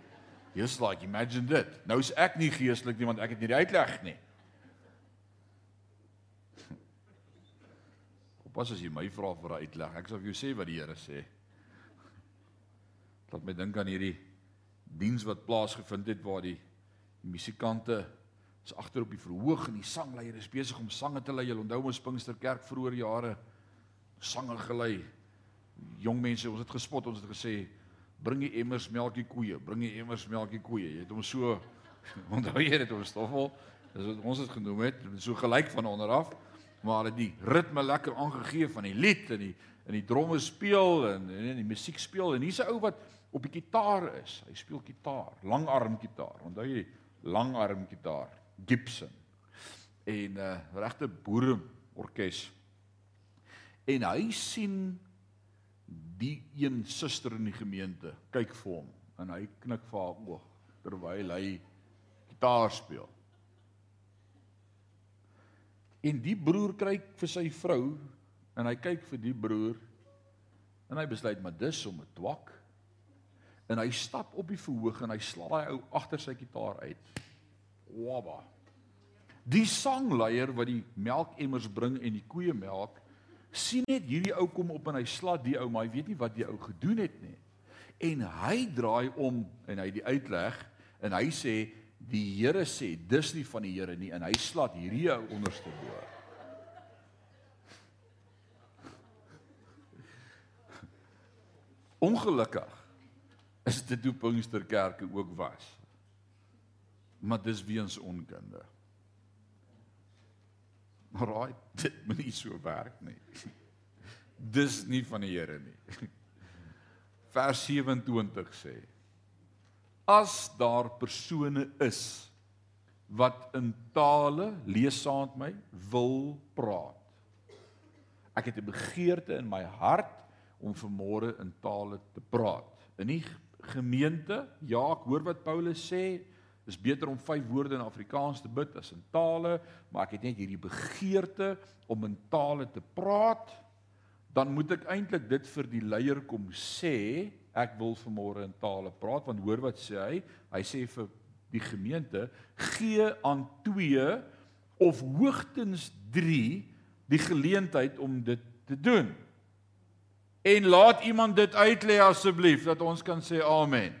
Just like imagine dit. Nou is ek nie geestelik nie want ek het nie die uitleg nie. (laughs) Pas as jy my vra vir 'n uitleg. Ek sal vir jou sê wat die Here sê. Laat my dink aan hierdie diens wat plaasgevind het waar die, die musikante is agter op die verhoog en die sangleier is besig om sange te lei. Jy onthou ons Pinksterkerk vroeër jare sange gelei. Jong mense, ons het gespot, ons het gesê bring die emmers melkie koeie, bring die emmers melkie koeie. Jy het hom so (laughs) onthou jy dit op stoffel? Dis wat ons dit genoem het, so gelyk van onder af, maar hulle die ritme lekker aangegee van die lied en die en die dromme speel en en, en die musiek speel en hier's 'n ou wat op die kitaar is. Hy speel kitaar, langarm kitaar. Onthou jy langarm kitaar, Gibson. En 'n uh, regte boere orkes. En hy sien die een suster in die gemeente kyk vir hom en hy knik vir haar oog terwyl hy gitaar speel. En die broer kyk vir sy vrou en hy kyk vir die broer en hy besluit maar dis om 'n twak. En hy stap op die verhoog en hy sla daai ou agter sy gitaar uit. Waba. Die sangleier wat die melkemmers bring en die koeie melk sien net hierdie ou kom op en hy slat die ou maar hy weet nie wat die ou gedoen het nie. En hy draai om en hy die uitleg en hy sê die Here sê dis nie van die Here nie en hy slat hierdie ou onderste bo. (laughs) Ongelukkig is dit hoe Pinksterkerke ook was. Maar dis weens onkunde. (laughs) Raai, dit moet nie so werk nie. Dis nie van die Here nie. Vers 27 sê: As daar persone is wat in tale lees saam met my wil praat. Ek het 'n begeerte in my hart om vanmôre in tale te praat. In die gemeente, ja, ek hoor wat Paulus sê, dis beter om vyf woorde in Afrikaans te bid as in tale, maar ek het net hierdie begeerte om in tale te praat, dan moet ek eintlik dit vir die leier kom sê, ek wil vanmôre in tale praat, want hoor wat sê hy? Hy sê vir die gemeente, gee aan 2 of hoogstens 3 die geleentheid om dit te doen. En laat iemand dit uitlê asseblief dat ons kan sê amen.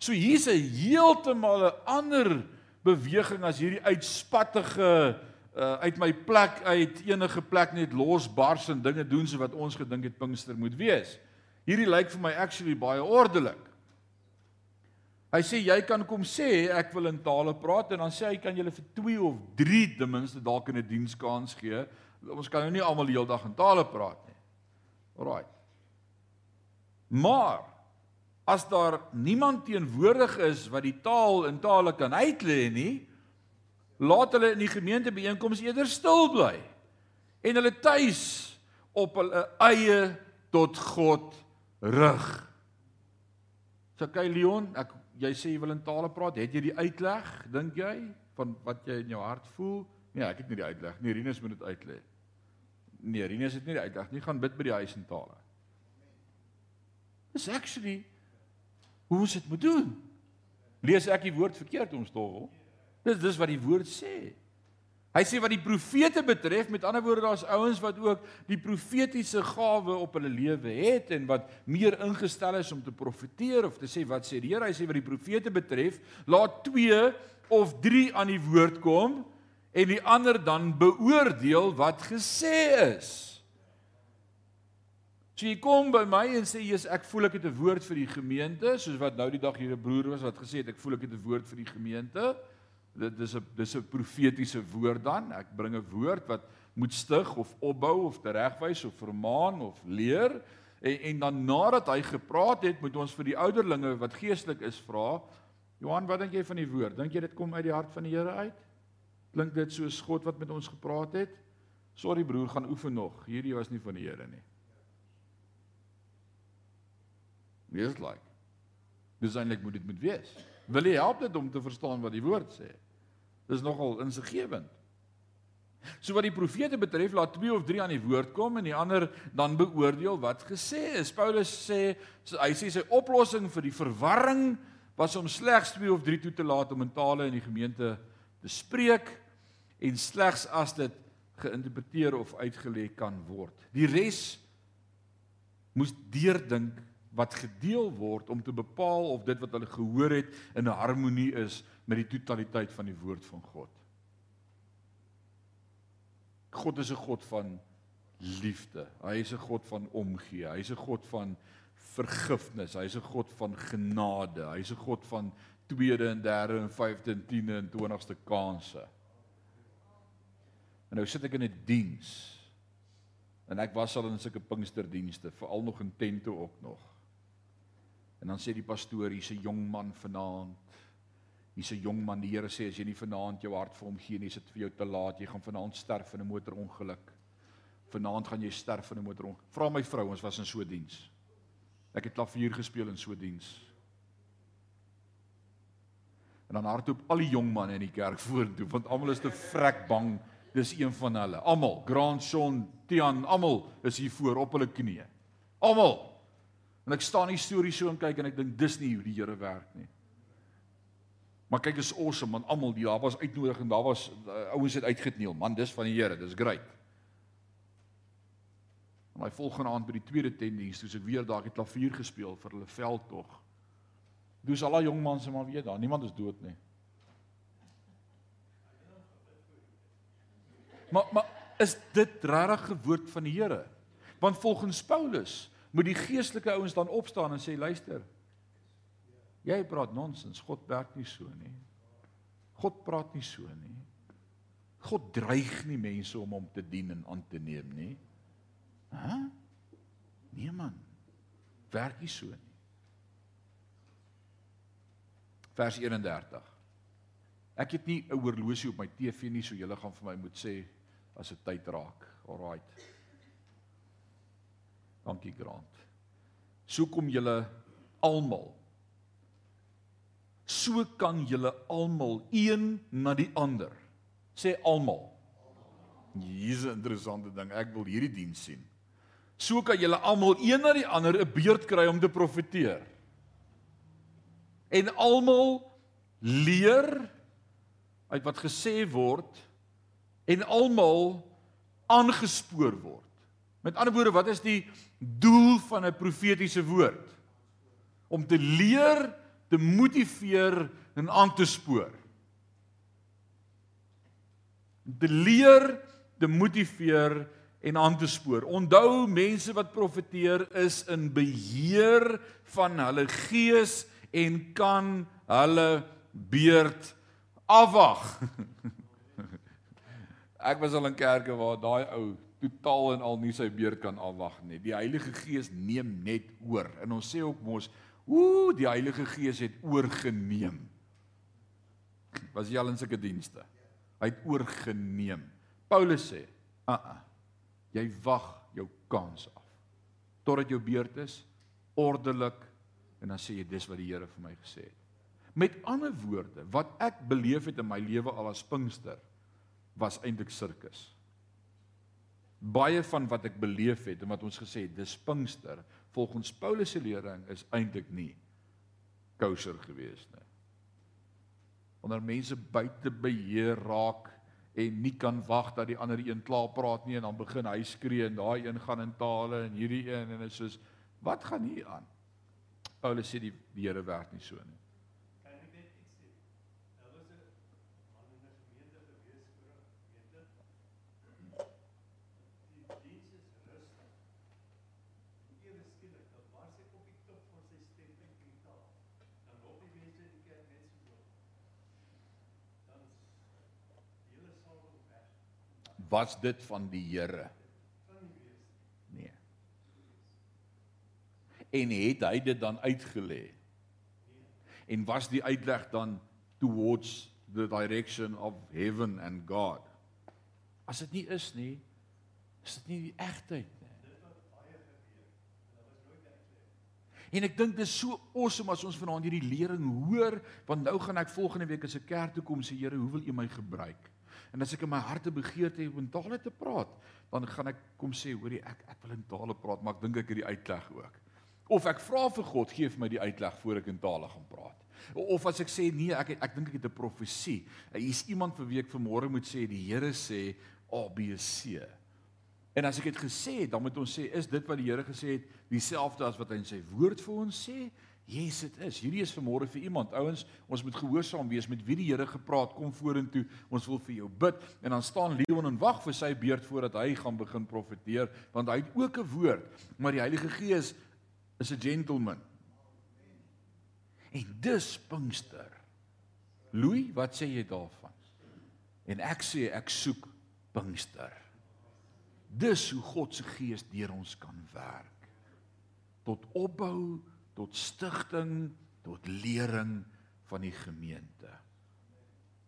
So hier's 'n heeltemal 'n ander beweging as hierdie uitspattige uh, uit my plek uit enige plek net losbars en dinge doen so wat ons gedink het Pinkster moet wees. Hierdie lyk vir my actually baie ordelik. Hy sê jy kan kom sê ek wil in tale praat en dan sê hy kan julle vir 2 of 3 ten minste dalk in 'n dienskans gee ons kan nou nie almal die hele dag in tale praat nie. Alraai. Maar as daar niemand teenwoordig is wat die taal in tale kan uitlê nie, laat hulle in die gemeente byeenkoms eerder stil bly en hulle tuis op hulle eie tot God rig. Sakai Leon, ek jy sê jy wil in tale praat, het jy die uitleg, dink jy, van wat jy in jou hart voel? Nee, ek het nie die uitleg nie. Rinus moet dit uitlê. Nee, Rinus het nie die uitleg nie. Gaan bid by die huis in tale. Dis actually hoe ons dit moet doen. Lees ek die woord verkeerd ons tol? Dis dis wat die woord sê. Hy sê wat die profete betref, met ander woorde daar's ouens wat ook die profetiese gawe op hulle lewe het en wat meer ingestel is om te profeteer of te sê wat sê die Here. Hy sê wat die profete betref, laat 2 of 3 aan die woord kom en die ander dan beoordeel wat gesê is. So jy kom by my en sê jy's ek voel ek het 'n woord vir die gemeente, soos wat nou die dag hier 'n broer was wat gesê het ek voel ek het 'n woord vir die gemeente. Dit dis 'n dis 'n profetiese woord dan. Ek bring 'n woord wat moet stig of opbou of teregwys of vermaan of leer. En en dan nadat hy gepraat het, moet ons vir die ouderlinge wat geestelik is vra, Johan, wat dink jy van die woord? Dink jy dit kom uit die hart van die Here uit? Klink dit soos God wat met ons gepraat het? Sorry broer, gaan oefen nog. Hierdie was nie van die Here nie. Wees like. Dis eintlik moet dit moet wees. Wil jy help dit om te verstaan wat die woord sê? Dis nogal insiggewend. So wat die profete betref, laat 2 of 3 aan die woord kom en die ander dan beoordeel wat gesê is. Paulus sê hy sê sy oplossing vir die verwarring was om slegs 2 of 3 toe te laat om in tale in die gemeente te spreek en slegs as dit geïnterpreteer of uitgelê kan word. Die res moes deurdink wat gedeel word om te bepaal of dit wat hulle gehoor het in harmonie is met die totaliteit van die woord van God. God is 'n God van liefde. Hy is 'n God van omgee. Hy is 'n God van vergifnis. Hy is 'n God van genade. Hy is 'n God van tweede en derde en vyfde en tiende en twintigste kansse. En nou sit ek in 'n die diens. En ek was al in sulke Pinksterdienste, veral nog in tente ook nog. En dan sê die pastoor, hier's 'n jong man vanaand. Hier's 'n jong man. Die Here sê as jy nie vanaand jou hart vir hom gee nie, is dit vir jou te laat. Jy gaan vanaand sterf in 'n motorongeluk. Vanaand gaan jy sterf in 'n motorongeluk. Vra my vrou, ons was in so 'n diens. Ek het klavier gespeel in so 'n diens. En dan hardloop al die jong manne in die kerk (laughs) vorentoe want almal is te vrek bang dis een van hulle. Almal, Grandson, Tian, almal is hier voor op hulle knieë. Almal. En ek staan hier storie so en kyk en ek dink dis nie hoe die Here werk nie. Maar kyk is awesome man, almal die daar was uitnodig en daar was uh, ouens het uitgetneel. Man, dis van die Here, dis great. En my volgende aand by die tweede tentdiens, toe ek weer daar het klavier gespeel vir hulle veldtog. Dis al die jong mans maar weet daar, niemand is dood nie. Maar maar is dit regtig gewoord van die Here? Want volgens Paulus moet die geestelike ouens dan opstaan en sê luister. Jy praat nonsens, God werk nie so nie. God praat nie so nie. God dreig nie mense om hom te dien en aan te neem nie. Hæ? Nee man. Werk nie so nie. Vers 31. Ek het nie 'n oorlosie op my TV nie, so julle gaan vir my moet sê as dit tyd raak. Alraight. Dankie Grant. So kom julle almal. So kan julle almal een na die ander. Sê almal. Hier's 'n interessante ding. Ek wil hierdie diens sien. So kan julle almal een na die ander 'n beurt kry om te profeteer. En almal leer uit wat gesê word en almal aangespoor word. Met ander woorde, wat is die doel van 'n profetiese woord? Om te leer, te motiveer en aan te spoor. Om te leer, te motiveer en aan te spoor. Onthou mense wat profeteer is in beheer van hulle gees en kan hulle beurt afwag. (laughs) Ek was al in kerke waar daai ou totaal en al nie sy beurt kan afwag nie. Die Heilige Gees neem net oor. En ons sê ook mos, ooh, die Heilige Gees het oorgeneem. Was jy al in sulke dienste? Hy het oorgeneem. Paulus sê, "Aa, uh -uh, jy wag jou kans af totdat jou beurt is ordelik en dan sê jy dis wat die Here vir my gesê het." Met ander woorde, wat ek beleef het in my lewe al as Pinkster was eintlik sirkus. Baie van wat ek beleef het en wat ons gesê het, dis Pinkster, volgens Paulus se lering is eintlik nie kosher gewees nie. Wanneer mense buite beheer raak en nie kan wag dat die ander een klaar praat nie en dan begin hy skree en daai een gaan in tale en hierdie een en dit is soos wat gaan hier aan? Paulus sê die, die Here werk nie so nie. Was dit van die Here? Nee. En het hy dit dan uitgelê? En was die uitleg dan towards the direction of heaven and God? As dit nie is nie, is dit nie die egtheid. En ek dink dit is so awesome as ons vanaand hierdie lering hoor, want nou gaan ek volgende week as 'n kerk toe kom sê Here, hoe wil U my gebruik? En as ek in my harte begeerte het om in tale te praat, dan gaan ek kom sê, hoorie, ek ek wil in tale praat, maar ek dink ek het die uitleg ook. Of ek vra vir God, gee vir my die uitleg voor ek in tale gaan praat. Of as ek sê nee, ek ek dink ek het 'n profesie. Hier's iemand vir wie ek vanmôre moet sê die Here sê ABC. En as ek dit gesê het, dan moet ons sê is dit wat die Here gesê het dieselfde as wat hy in sy woord vir ons sê Yes, dit is. Hierdie is vanmôre vir iemand. Ouens, ons moet gehoorsaam wees met wie die Here gepraat. Kom vorentoe. Ons wil vir jou bid en dan staan Leon en wag vir sy beurt voordat hy gaan begin profeteer, want hy het ook 'n woord, maar die Heilige Gees is 'n gentleman. En dis Pinkster. Louis, wat sê jy daarvan? En ek sê ek soek Pinkster. Dis hoe God se Gees deur ons kan werk. Tot opbou tot stigting, tot lering van die gemeente.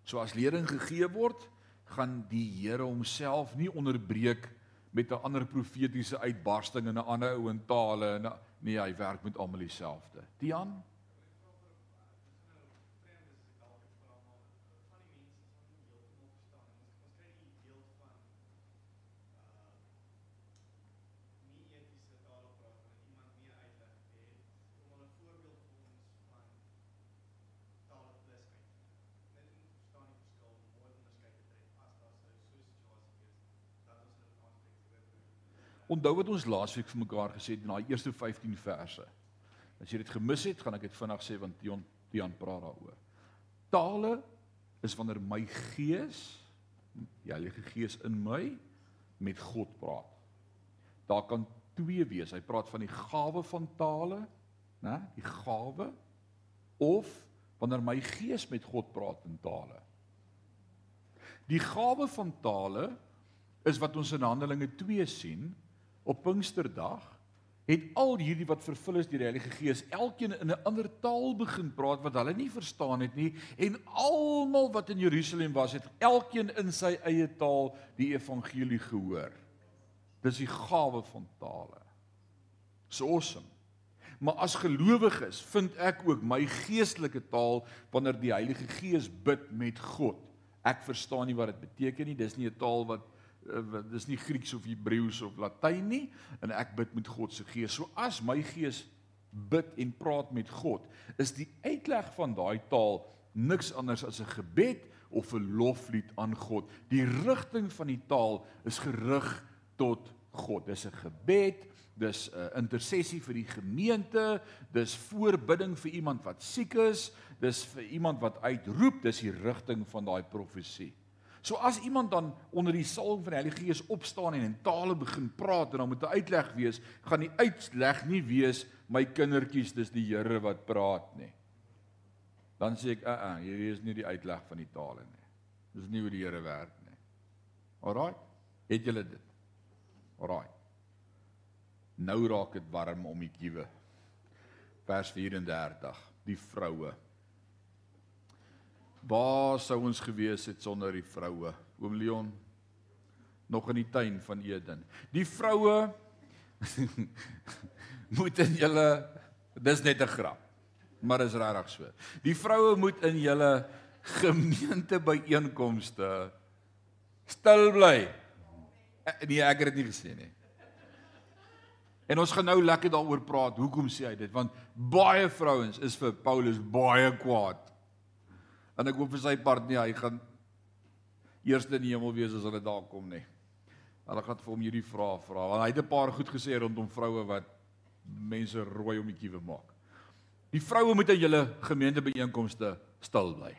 So as lering gegee word, gaan die Here homself nie onderbreek met 'n ander profetiese uitbarsting in 'n ander ou in tale en nee, hy werk met almal dieselfde. Tian Onthou wat ons laasweek vir mekaar gesê het in daai eerste 15 verse. As jy dit gemis het, gaan ek dit vinnig sê want Dion Dion praat daaroor. Tale is wanneer my gees, die Heilige Gees in my met God praat. Daar kan twee wees. Hy praat van die gawe van tale, né? Die gawe of wanneer my gees met God praat in tale. Die gawe van tale is wat ons in Handelinge 2 sien op Pinksterdag het al hierdie wat vervul is deur die Heilige Gees elkeen in 'n ander taal begin praat wat hulle nie verstaan het nie en almal wat in Jerusalem was het elkeen in sy eie taal die evangelie gehoor. Dis die gawe van tale. So awesome. Maar as gelowiges vind ek ook my geestelike taal wanneer die Heilige Gees bid met God. Ek verstaan nie wat dit beteken nie. Dis nie 'n taal wat dis nie Grieks of Hebreëus of Latyn nie en ek bid met God se gees. So as my gees bid en praat met God, is die uitleg van daai taal niks anders as 'n gebed of 'n loflied aan God. Die rigting van die taal is gerig tot God. Dis 'n gebed, dis 'n intersessie vir die gemeente, dis voorbidding vir iemand wat siek is, dis vir iemand wat uitroep, dis die rigting van daai profesie. So as iemand dan onder die salwing van die Heilige Gees opstaan en in tale begin praat en dan moet 'n uitleg wees, gaan die uitleg nie wees my kindertjies, dis die Here wat praat nie. Dan sê ek, "Ag, uh, uh, hierdie is nie die uitleg van die tale nie. Dis nie hoe die Here werk nie." Alraai. Het julle dit? Alraai. Nou raak dit warm om die kiewe. Vers 34. Die vroue Waar sou ons gewees het sonder die vroue? Oom Leon nog in die tuin van Eden. Die vroue (laughs) moet in julle dis net 'n grap. Maar is regtig so. Die vroue moet in julle gemeente byeenkomste stil bly. Eh, nee, ek het dit nie gesê nie. En ons gaan nou lekker daaroor praat. Hoekom sê hy dit? Want baie vrouens is vir Paulus baie kwaad En ek hoop vir sy part nie hy gaan eerste in die hemel wees as hulle daar kom nie. Hulle gaan vir hom hierdie vrae vra. Want hy het 'n paar goed gesê rondom vroue wat mense rooi om die kiewe maak. Die vroue moet in julle gemeentebyeenkomste stil bly.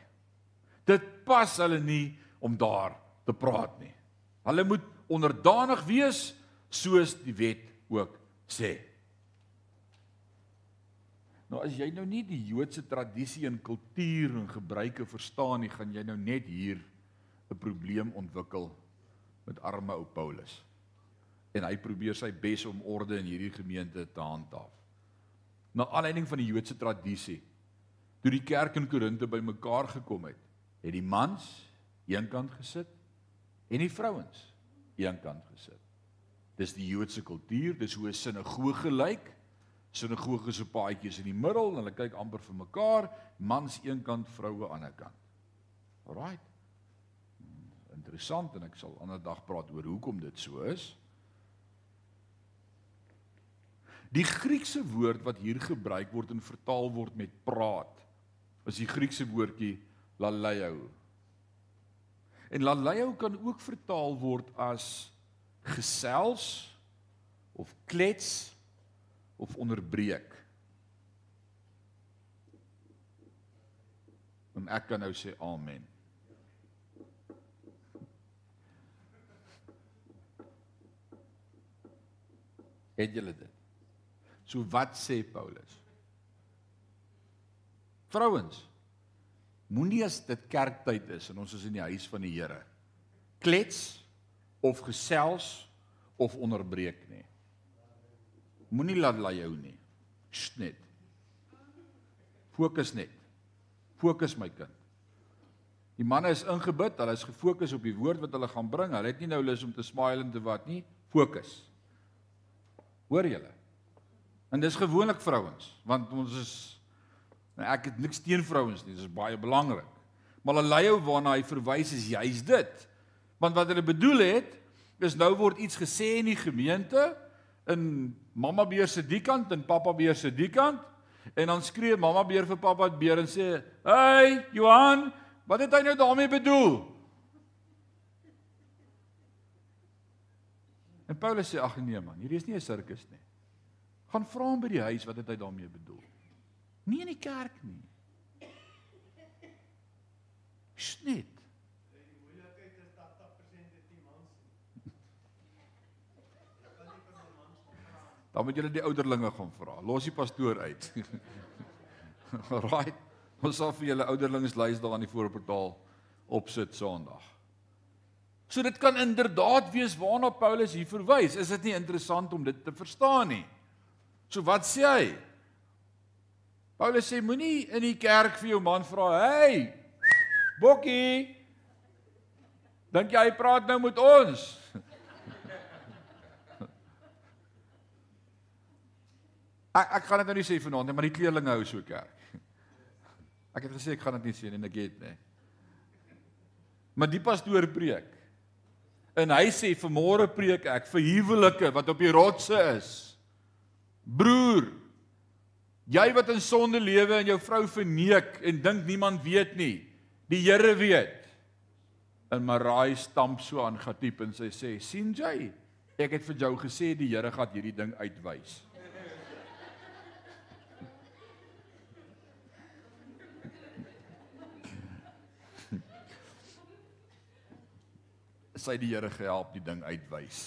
Dit pas hulle nie om daar te praat nie. Hulle moet onderdanig wees soos die wet ook sê. Nou as jy nou nie die Joodse tradisie en kultuur en gebruike verstaan nie, gaan jy nou net hier 'n probleem ontwikkel met arme ou Paulus. En hy probeer sy bes om orde in hierdie gemeente te handhaaf. Na aanleiding van die Joodse tradisie, toe die kerk in Korinte bymekaar gekom het, het die mans eenkant gesit en die vrouens eenkant gesit. Dis die Joodse kultuur, dis hoe 'n sinagoge lyk sinagoge se paadjies in die middel en hulle kyk amper vir mekaar, mans een kant, vroue aan die ander kant. Alraight. Interessant en ek sal ander dag praat oor hoekom dit so is. Die Griekse woord wat hier gebruik word en vertaal word met praat, is die Griekse woordjie laleio. En laleio kan ook vertaal word as gesels of klets of onderbreek. En ek kan nou sê amen. Het julle dit? So wat sê Paulus? Vrouens, moenie as dit kerktyd is en ons is in die huis van die Here klets of gesels of onderbreek nie. Moenie laat laai jou nie. Sst net. Fokus net. Fokus my kind. Die manne is ingebid, hulle is gefokus op die woord wat hulle gaan bring. Hulle het nie nou lus om te smile en te wat nie. Fokus. Hoor julle? En dis gewoonlik vrouens, want ons is nou ek het niks teen vrouens nie, dis baie belangrik. Maar 'n leier waarna hy verwys is juis dit. Want wat hulle bedoel het, is nou word iets gesê in die gemeente in mamma beer se die kant en pappa beer se die kant en dan skree mamma beer vir pappa beer en sê: "Hey, Johan, wat het hy nou daarmee bedoel?" En Paulus sê: "Ag nee man, hierdie is nie 'n sirkus nie. Gaan vra hom by die huis wat het hy daarmee bedoel. Nie in die kerk nie." Snit. Dan moet julle die ouderlinge gaan vra. Los die pastoor uit. (laughs) Alraai. Ons sal vir julle ouderlingslys daar aan die voorportaal opsit Sondag. So dit kan inderdaad wees waarna Paulus hier verwys. Is dit nie interessant om dit te verstaan nie? So wat sê hy? Paulus sê moenie in die kerk vir jou man vra, "Hey, Bokkie, dink jy hy praat nou met ons?" Ek ek gaan dit nou nie sê vanaand nie, maar die kleerlinge hou so kerk. Ek het gesê ek gaan dit nie sê nie, ek het nê. Maar die pastoor preek. En hy sê vanmôre preek ek vir huwelike wat op die rotse is. Broer, jy wat in sonde lewe en jou vrou verneek en dink niemand weet nie. Die Here weet. En Marai stamp so aan Gatiep en sy sê: "Sien jy? Ek het vir jou gesê die Here gaan hierdie ding uitwys." Sy die Here gehelp die ding uitwys.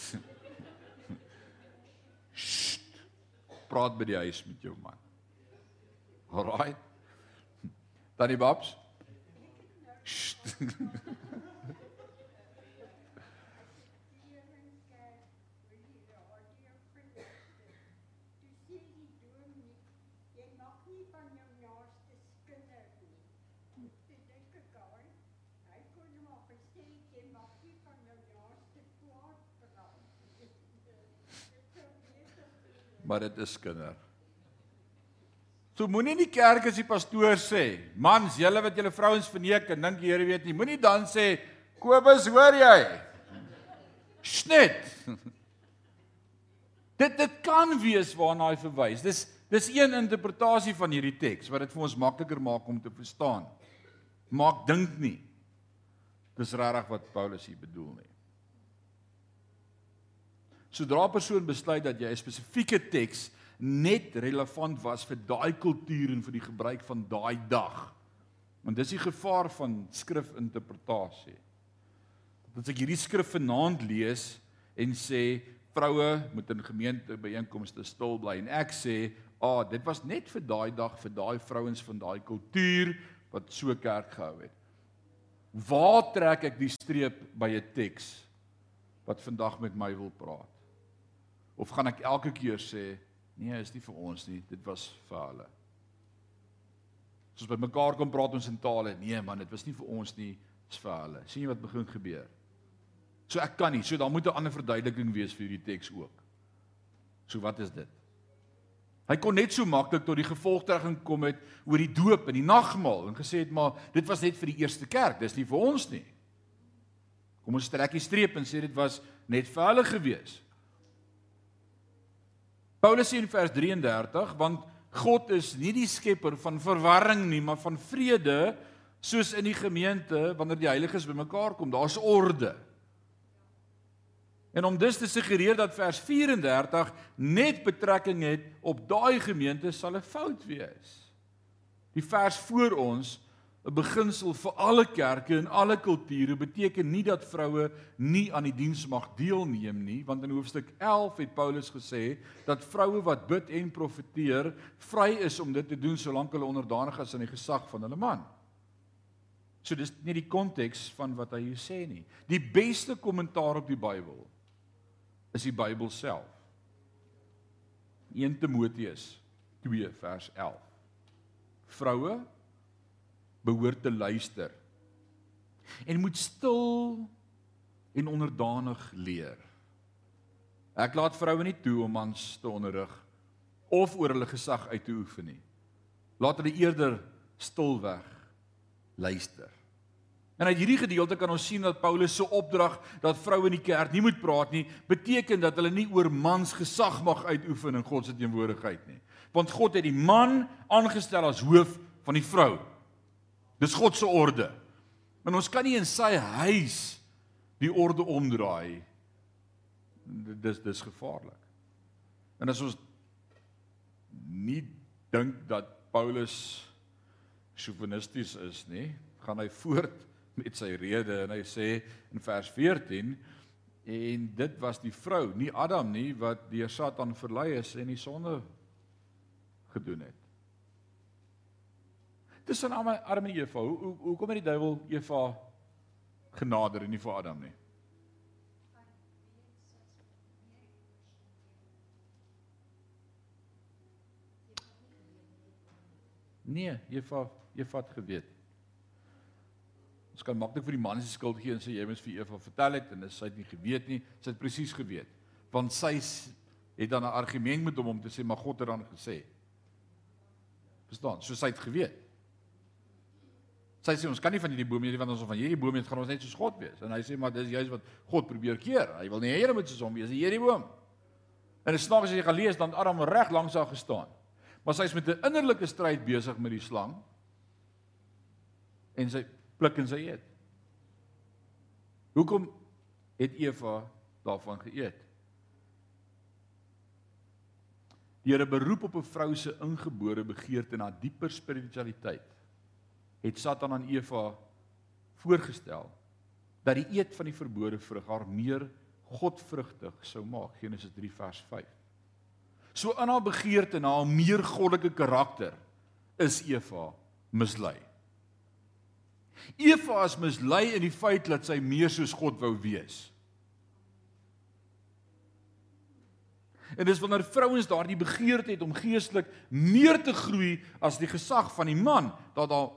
(laughs) Sst. Praat by die huis met jou man. Alraai. Tannie Babs. Sst. (laughs) maar dit is kinder. So moenie in die kerk as die pastoor sê, mans, julle wat julle vrouens verneek en dink die Here weet nie, moenie dan sê Kobus, hoor jy? Snit. Dit dit kan wees waarna hy verwys. Dis dis een interpretasie van hierdie teks wat dit vir ons makliker maak om te verstaan. Maak dink nie. Dis regtig wat Paulus hier bedoel nie. Sodra 'n persoon besluit dat jy 'n spesifieke teks net relevant was vir daai kultuur en vir die gebruik van daai dag. Want dis die gevaar van skrifinterpretasie. Dat ek hierdie skrif vanaand lees en sê vroue moet in gemeente byeenkomste stil bly en ek sê, "Ag, ah, dit was net vir daai dag vir daai vrouens van daai kultuur wat so kerk gehou het." Waar trek ek die streep by 'n teks wat vandag met my wil praat? Of gaan ek elke keer sê, nee, is nie vir ons nie, dit was vir hulle. Soos by mekaar kom praat ons in tale, nee man, dit was nie vir ons nie, dis vir hulle. sien jy wat begin gebeur? So ek kan nie, so daar moet 'n ander verduideliking wees vir hierdie teks ook. So wat is dit? Hy kon net so maklik tot die gevolgtrekking kom het oor die doop en die nagmaal en gesê het maar dit was net vir die eerste kerk, dis nie vir ons nie. Kom ons trek die streep en sê dit was net vir hulle gewees. Paulus sê in vers 33 want God is nie die skepper van verwarring nie, maar van vrede soos in die gemeente wanneer die heiliges bymekaar kom, daar's orde. En om dus te suggereer dat vers 34 net betrekking het op daai gemeente sal 'n fout wees. Die vers voor ons 'n beginsel vir alle kerke en alle kulture beteken nie dat vroue nie aan die diens mag deelneem nie, want in hoofstuk 11 het Paulus gesê dat vroue wat bid en profeteer vry is om dit te doen solank hulle onderdanig is aan die gesag van hulle man. So dis nie die konteks van wat hy hier sê nie. Die beste kommentaar op die Bybel is die Bybel self. 1 Timoteus 2 vers 11. Vroue behoort te luister en moet stil en onderdanig leer. Ek laat vroue nie toe om mans te onderrig of oor hulle gesag uit te oefen nie. Laat hulle eerder stilweg luister. En uit hierdie gedeelte kan ons sien dat Paulus se opdrag dat vroue in die kerk nie moet praat nie, beteken dat hulle nie oor mans gesag mag uitoefen in God se teenwoordigheid nie. Want God het die man aangestel as hoof van die vrou. Dis God se orde. En ons kan nie in sy huis die orde omdraai. Dis dis gevaarlik. En as ons nie dink dat Paulus sjovinisties is nie, gaan hy voort met sy rede en hy sê in vers 14 en dit was die vrou, nie Adam nie wat deur Satan verlei is en die sonde gedoen het tussen Adam en Eva. Hoe hoe hoe kom dit die duiwel Eva genader en nie vir Adam nie? Nee, Eva, Eva het geweet. Ons kan maklik vir die man se skuld gee en sê jy moes vir Eva vertel het en sy het nie geweet nie. Sy het presies geweet. Want sy het dan 'n argument met hom om te sê maar God het dan gesê. Verstaan? So sy het geweet. Sy sê ons kan nie van hierdie boom eet want ons van hierdie boom eet gaan ons net soos God wees. En hy sê maar dis juist wat God probeer keer. Hy wil nie hê jy moet soos hom wees nie, hierdie boom. En dit snaaks as jy gaan lees dan Adam reg langs haar gestaan. Maar sy is met 'n innerlike stryd besig met die slang. En sy pluk en sy eet. Hoekom het Eva daarvan geëet? Deur 'n beroep op 'n vrou se ingebore begeerte na dieper spiritualiteit het Satan aan Eva voorgestel dat die eet van die verbode vrug haar meer godvrugtig sou maak Genesis 3 vers 5. So in haar begeerte na 'n meer goddelike karakter is Eva mislei. Eva is mislei in die feit dat sy meer soos God wou wees. En dis wanneer vrouens daardie begeerte het om geestelik meer te groei as die gesag van die man, dat daar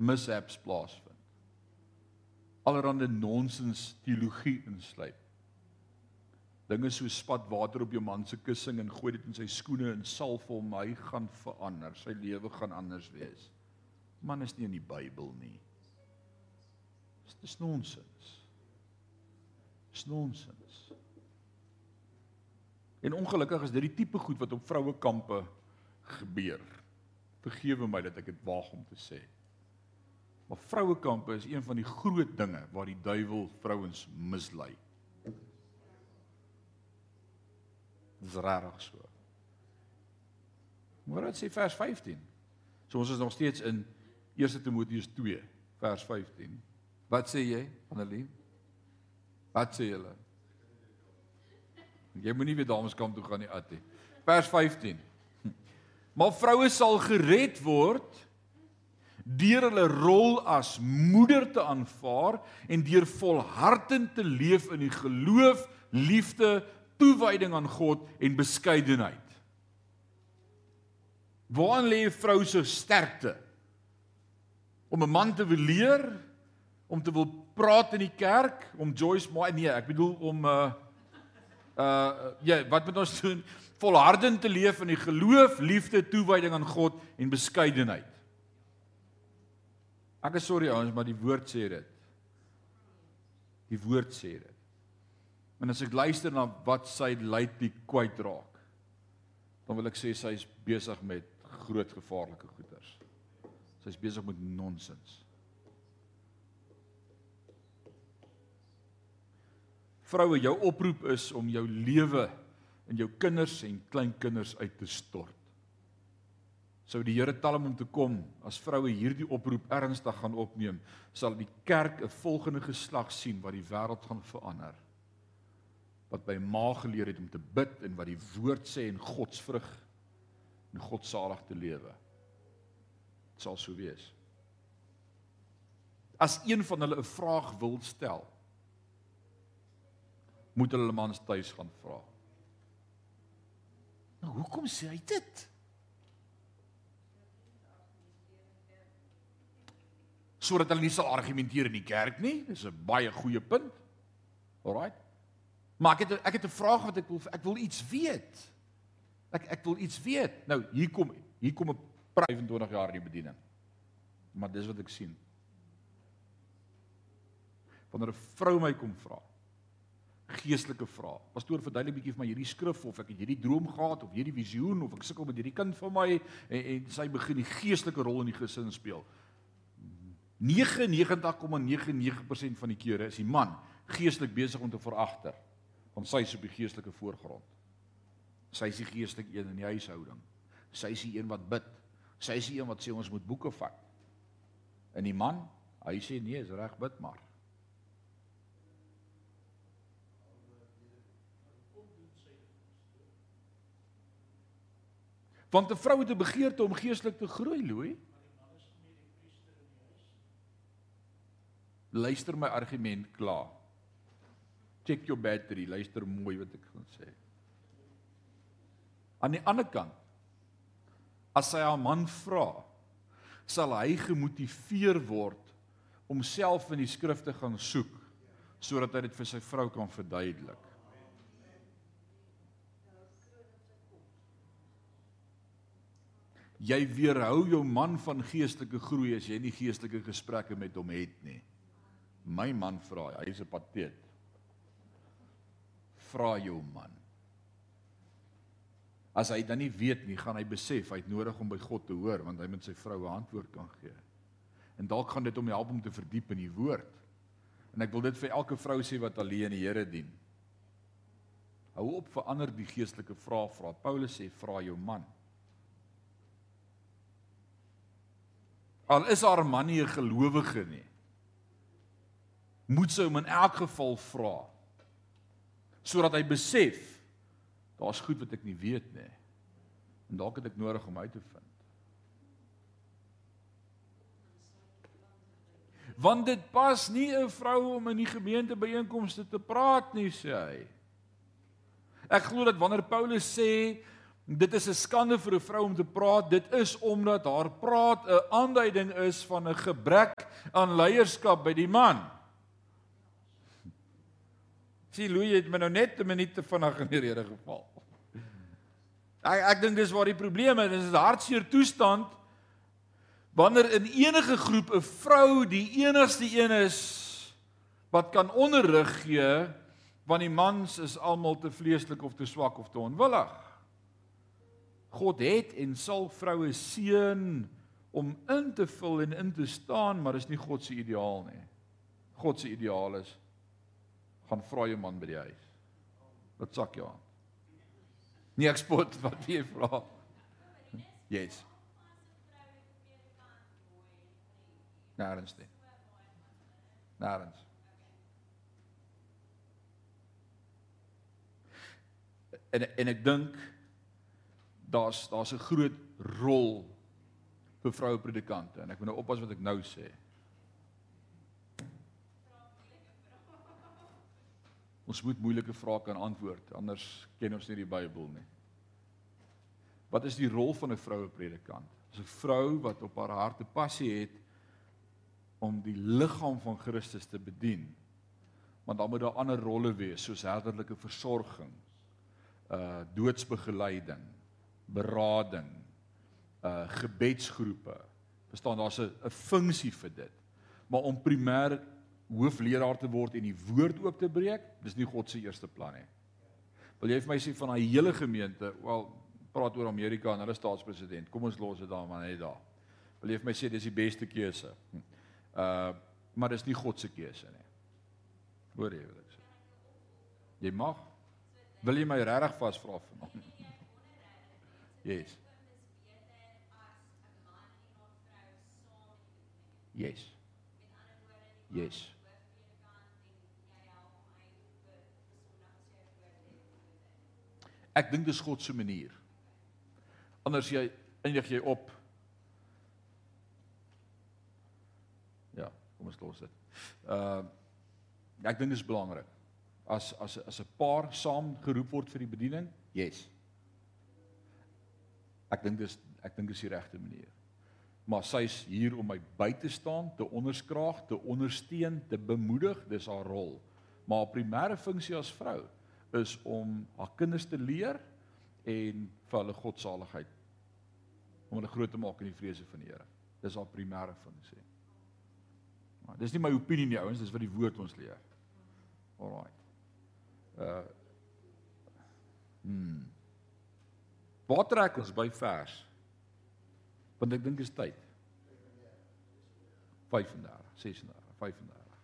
mishaps plaasvind. Allerhande nonsens teologie insluit. Dinge so spat water op jou man se kussing en gooi dit in sy skoene en salf hom, hy gaan verander, sy lewe gaan anders wees. Man is nie in die Bybel nie. Dis nonsens. Dis nonsens. En ongelukkig is dit die tipe goed wat op vroue kampe gebeur. Vergewe my dat ek dit waag om te sê. Maar vrouekampe is een van die groot dinge waar die duiwel vrouens mislei. Dis rarig so. Maar wat sê vers 15? So ons is nog steeds in 1 Timoteus 2 vers 15. Wat sê jy, Annelie? Wat sê julle? Jy moenie weer dameskamp toe gaan nie, Attie. Vers 15. Maar vroue sal gered word deur hulle rol as moeder te aanvaar en deur volhardend te leef in die geloof, liefde, toewyding aan God en beskeidenheid. Waar lê 'n vrou se sterkte? Om 'n man te wil leer, om te wil praat in die kerk, om Joyce maar nee, ek bedoel om uh uh ja, wat moet ons doen? Volhardend te leef in die geloof, liefde, toewyding aan God en beskeidenheid. Ek is sorry ouens, maar die woord sê dit. Die woord sê dit. En as ek luister na wat sy luid die kwyt raak, dan wil ek sê sy is besig met groot gevaarlike goeters. Sy's besig met nonsens. Vroue, jou oproep is om jou lewe en jou kinders en kleinkinders uit te stort. Sou die Here tel om te kom as vroue hierdie oproep ernstig gaan opneem, sal die kerk 'n volgende geslag sien wat die wêreld gaan verander. Wat by ma geleer het om te bid en wat die woord sê en godsvrug en godsalig te lewe. Dit sal so wees. As een van hulle 'n vraag wil stel, moet hulle mans tuis gaan vra. Nou hoekom sê hy dit? Sodat hulle nie sal argumenteer in die kerk nie. Dis 'n baie goeie punt. Alraai. Maar ek het ek het 'n vraag wat ek wil ek wil iets weet. Ek ek wil iets weet. Nou, hier kom hier kom 'n 25 jaar in die bediening. Maar dis wat ek sien. Wanneer 'n vrou my kom vra geestelike vrae. Pastoor, verduidelik bietjie vir my hierdie skrif of ek het hierdie droom gehad of hierdie visioen of ek sukkel met hierdie kind van my en, en sy begin die geestelike rol in die gesin speel. 99,99% van die kere is die man geestelik besig om te veragter want sy is op die geestelike voorgrond. Sy is die geestelike een in die huishouding. Sy is die een wat bid. Sy is die een wat sê ons moet boeke vat. En die man, hy sê nee, is reg bid maar. Want 'n vrou het 'n begeerte om geestelik te groei, Louis. Luister my argument klaar. Check your battery, luister mooi wat ek gaan sê. Aan die ander kant as sy haar man vra, sal hy gemotiveer word om self in die skrif te gaan soek sodat hy dit vir sy vrou kan verduidelik. Jy weerhou jou man van geestelike groei as jy nie geestelike gesprekke met hom het nie. My man vra, hy's 'n pateet. Vra jou man. As hy dan nie weet nie, gaan hy besef hy het nodig om by God te hoor want hy moet sy vrou 'n antwoord kan gee. En dalk gaan dit hom help om te verdiep in die woord. En ek wil dit vir elke vrou sê wat alleen die Here dien. Hou op verander die geestelike vrae vra. Paulus sê vra jou man. Al is haar man nie 'n gelowige nie moet sy hom in elk geval vra sodat hy besef daar's goed wat ek nie weet nie en dalk het ek nodig om uit te vind. Want dit pas nie 'n vrou om in die gemeente byeenkomste te praat nie sê hy. Ek glo dat wanneer Paulus sê dit is 'n skande vir 'n vrou om te praat dit is omdat haar praat 'n aanduiding is van 'n gebrek aan leierskap by die man Sien Louis het my nou net 'n minuut te vinnig in die rede geval. Ek ek dink dis waar die probleem is, dis 'n hartseer toestand wanneer in enige groep 'n vrou die enigste een is wat kan onderrig gee want die mans is almal te vleeslik of te swak of te onwillig. God het en sal vroue seën om in te vul en in te staan, maar dis nie God se ideaal nie. God se ideaal is gaan vra jou man by die huis. Wat sak jou aan? Nie ek spot wat jy vra. Yes. Narens dit. Narens. En en ek dink daar's daar's 'n groot rol vir vroue predikante en ek moet nou oppas wat ek nou sê. Ons moet moeilike vrae kan antwoord, anders ken ons nie die Bybel nie. Wat is die rol van 'n vroue predikant? Dis 'n vrou wat op haar hart 'n passie het om die liggaam van Christus te bedien. Want dan moet daar ander rolle wees soos herderlike versorging, uh doodsbegeleiding, berading, uh gebedsgroepe. Verstaan, daar's 'n 'n funksie vir dit. Maar om primêr hoofleraar te word en die woord oop te breek, dis nie God se eerste plan nie. Wil jy vir my sê van daai hele gemeente, wel praat oor Amerika en hulle staatspresident. Kom ons los dit daar maar net daar. Wil jy vir my sê dis die beste keuse? Hm. Uh maar dis nie God se keuse nie. Hoor jy wat ek sê? Jy mag Wil jy my regtig vasvra vanaand? (laughs) Yes. Yes. Yes. Ek dink dis God se manier. Anders jy eindig jy op Ja, kom ons los dit. Uh ek dink dit is belangrik. As as as 'n paar saam geroep word vir die bediening, yes. Ek dink dis ek dink dis die regte manier. Maar sy's hier om my by te staan, te onderskraag, te ondersteun, te bemoedig, dis haar rol. Maar haar primêre funksie as vrou is om haar kinders te leer en vir hulle godsaligheid om hulle groot te maak in die vrese van die Here. Dis haar primêre funksie. Maar dis nie my opinie nie ouens, dis wat die woord ons leer. Alraai. Uh Hmm. Waar trek ons by vers? Want ek dink dit is tyd. 35, 36, 35.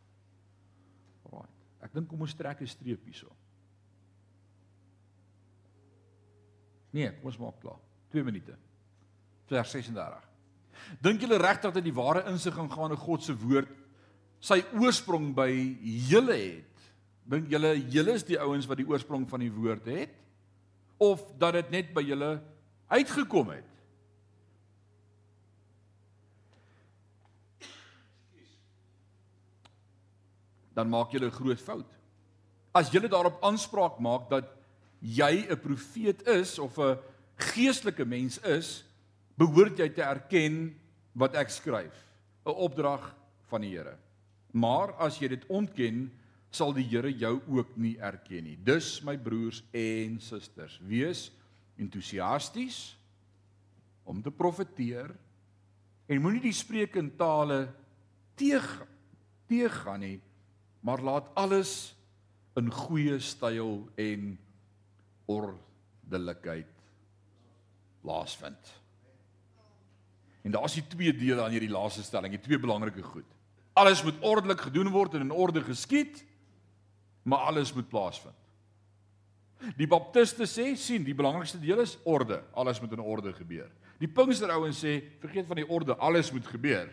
Alraai. Ek dink kom ons trek 'n streep hierso. Nee, kom ons maak klaar. 2 minute. Vers 36. Dink julle regtig dat die ware insig in gaan in God se woord sy oorsprong by julle het? Dink julle julle is die ouens wat die oorsprong van die woord het of dat dit net by julle uitgekom het? Dan maak julle 'n groot fout. As julle daarop aanspraak maak dat jy 'n profeet is of 'n geestelike mens is, behoort jy te erken wat ek skryf, 'n opdrag van die Here. Maar as jy dit ontken, sal die Here jou ook nie erken nie. Dus my broers en susters, wees entoesiasties om te profeteer en moenie die spreek in tale teeg teëgaan nie, maar laat alles in goeie styl en ordelikheid plaasvind. En daar's die twee dele aan hierdie laaste stelling, die twee belangrike goed. Alles moet ordelik gedoen word en in orde geskied, maar alles moet plaasvind. Die baptiste sê, sien, die belangrikste deel is orde, alles moet in orde gebeur. Die Pinksterouens sê, vergeet van die orde, alles moet gebeur.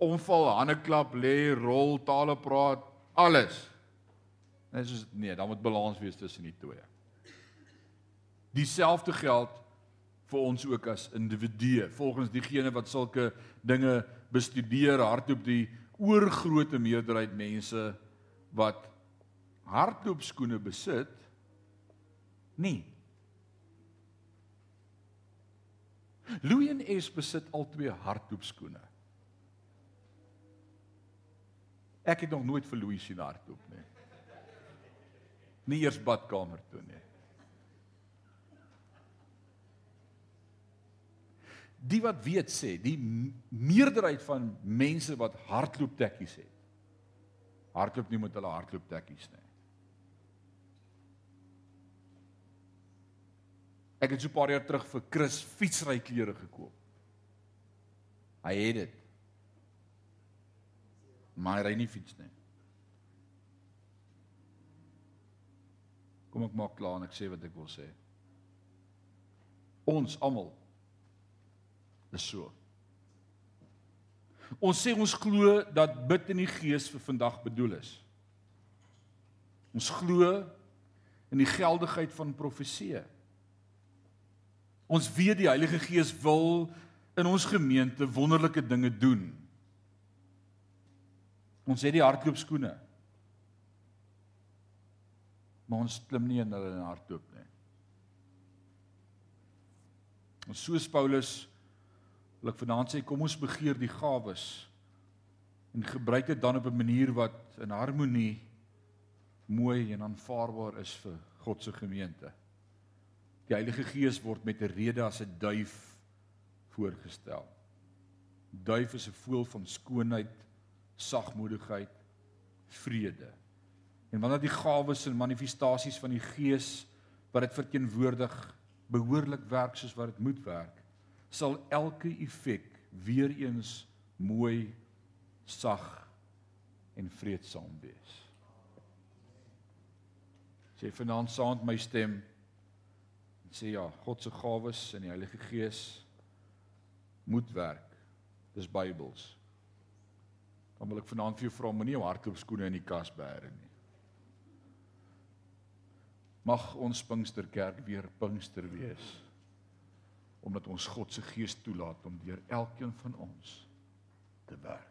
Omval, hande klap, lê, rol, tale praat, alles. Net soos nee, dan moet balans wees tussen die twee. Dieselfde geld vir ons ook as individue. Volgens diegene wat sulke dinge bestudeer, hardloop die oorgrootste meerderheid mense wat hardloopskoene besit nie. Louis en Es besit al twee hardloopskoene. Ek het nog nooit vir Louis sien hardloop nie. Nie eers badkamer toe nie. Die wat weet sê, die meerderheid van mense wat hardlooptekkies het. Hardloop nie met hulle hardlooptekkies nie. Ek het so 'n paar jaar terug vir Chris fietsryklere gekoop. Hy het dit. Maar hy ry nie fiets nie. Kom ek maak klaar en ek sê wat ek wil sê. Ons almal is so. Ons sê ons glo dat bid in die gees vir vandag bedoel is. Ons glo in die geldigheid van profeseë. Ons weet die Heilige Gees wil in ons gemeente wonderlike dinge doen. Ons het die hardloopskoene. Maar ons klim nie in hulle hardloop nie. Ons soos Paulus wil ek vanaand sê kom ons begeer die gawes en gebruik dit dan op 'n manier wat in harmonie mooi en aanvaarbaar is vir God se gemeente. Die Heilige Gees word met 'n rede as 'n duif voorgestel. Duif is 'n voël van skoonheid, sagmoedigheid, vrede. En wanneer die gawes en manifestasies van die Gees wat dit verteenwoordig behoorlik werk soos wat dit moet werk, sal elke effek weer eens mooi, sag en vreedsaam wees. Sê vanaand saand my stem sê ja, God se gawes en die Heilige Gees moet werk. Dis Bybels. Dan wil ek vanaand vir jou vra moenie jou hardloopskoene in die kas bære nie. Mag ons Pinksterkerk weer Pinkster wees. Omdat ons God se Gees toelaat om deur elkeen van ons te werk.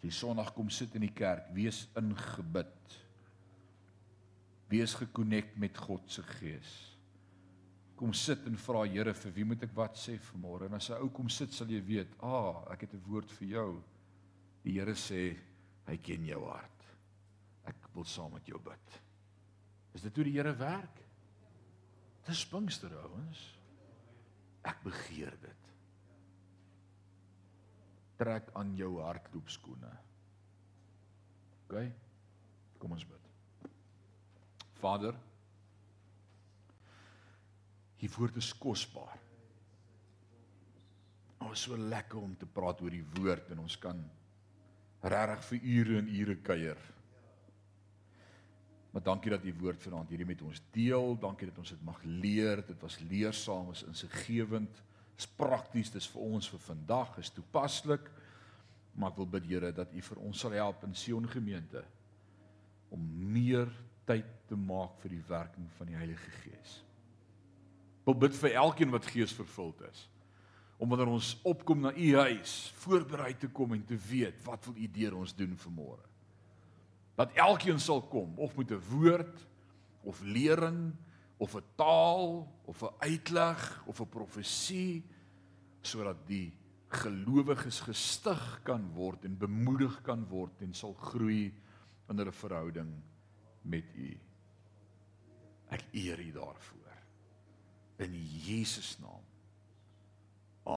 Jy Sondag kom sit in die kerk, wees ingebid. Wees gekonnekt met God se Gees. Kom sit en vra Here, vir wie moet ek wat sê vanmôre? En as 'n ou kom sit, sal jy weet, "Ah, ek het 'n woord vir jou." Die Here sê, hy ken jou hart. Ek wil saam met jou bid. Is dit hoe die Here werk? Dis Pinkster ouens. Ek begeer dit trek aan jou hardloopskoene. OK? Kom ons bid. Vader, hier woord is kosbaar. Ons is so lekker om te praat oor die woord en ons kan regtig vir ure en ure kuier. Maar dankie dat u woord vanaand hierdie met ons deel. Dankie dat ons dit mag leer. Dit was leersaam, is insiggewend is prakties, dis vir ons vir vandag, is toepaslik. Maar ek wil bid Here dat U vir ons sal help in Sion gemeente om meer tyd te maak vir die werking van die Heilige Gees. Wil bid vir elkeen wat gees vervuld is om wanneer ons opkom na u huis voorberei te kom en te weet wat wil u deur ons doen vanmôre. Dat elkeen sal kom of met 'n woord of lering of 'n taal of 'n uitleg of 'n profesie sodat die gelowiges gestig kan word en bemoedig kan word en sal groei in hulle verhouding met U. Ek eer U daarvoor. In Jesus naam.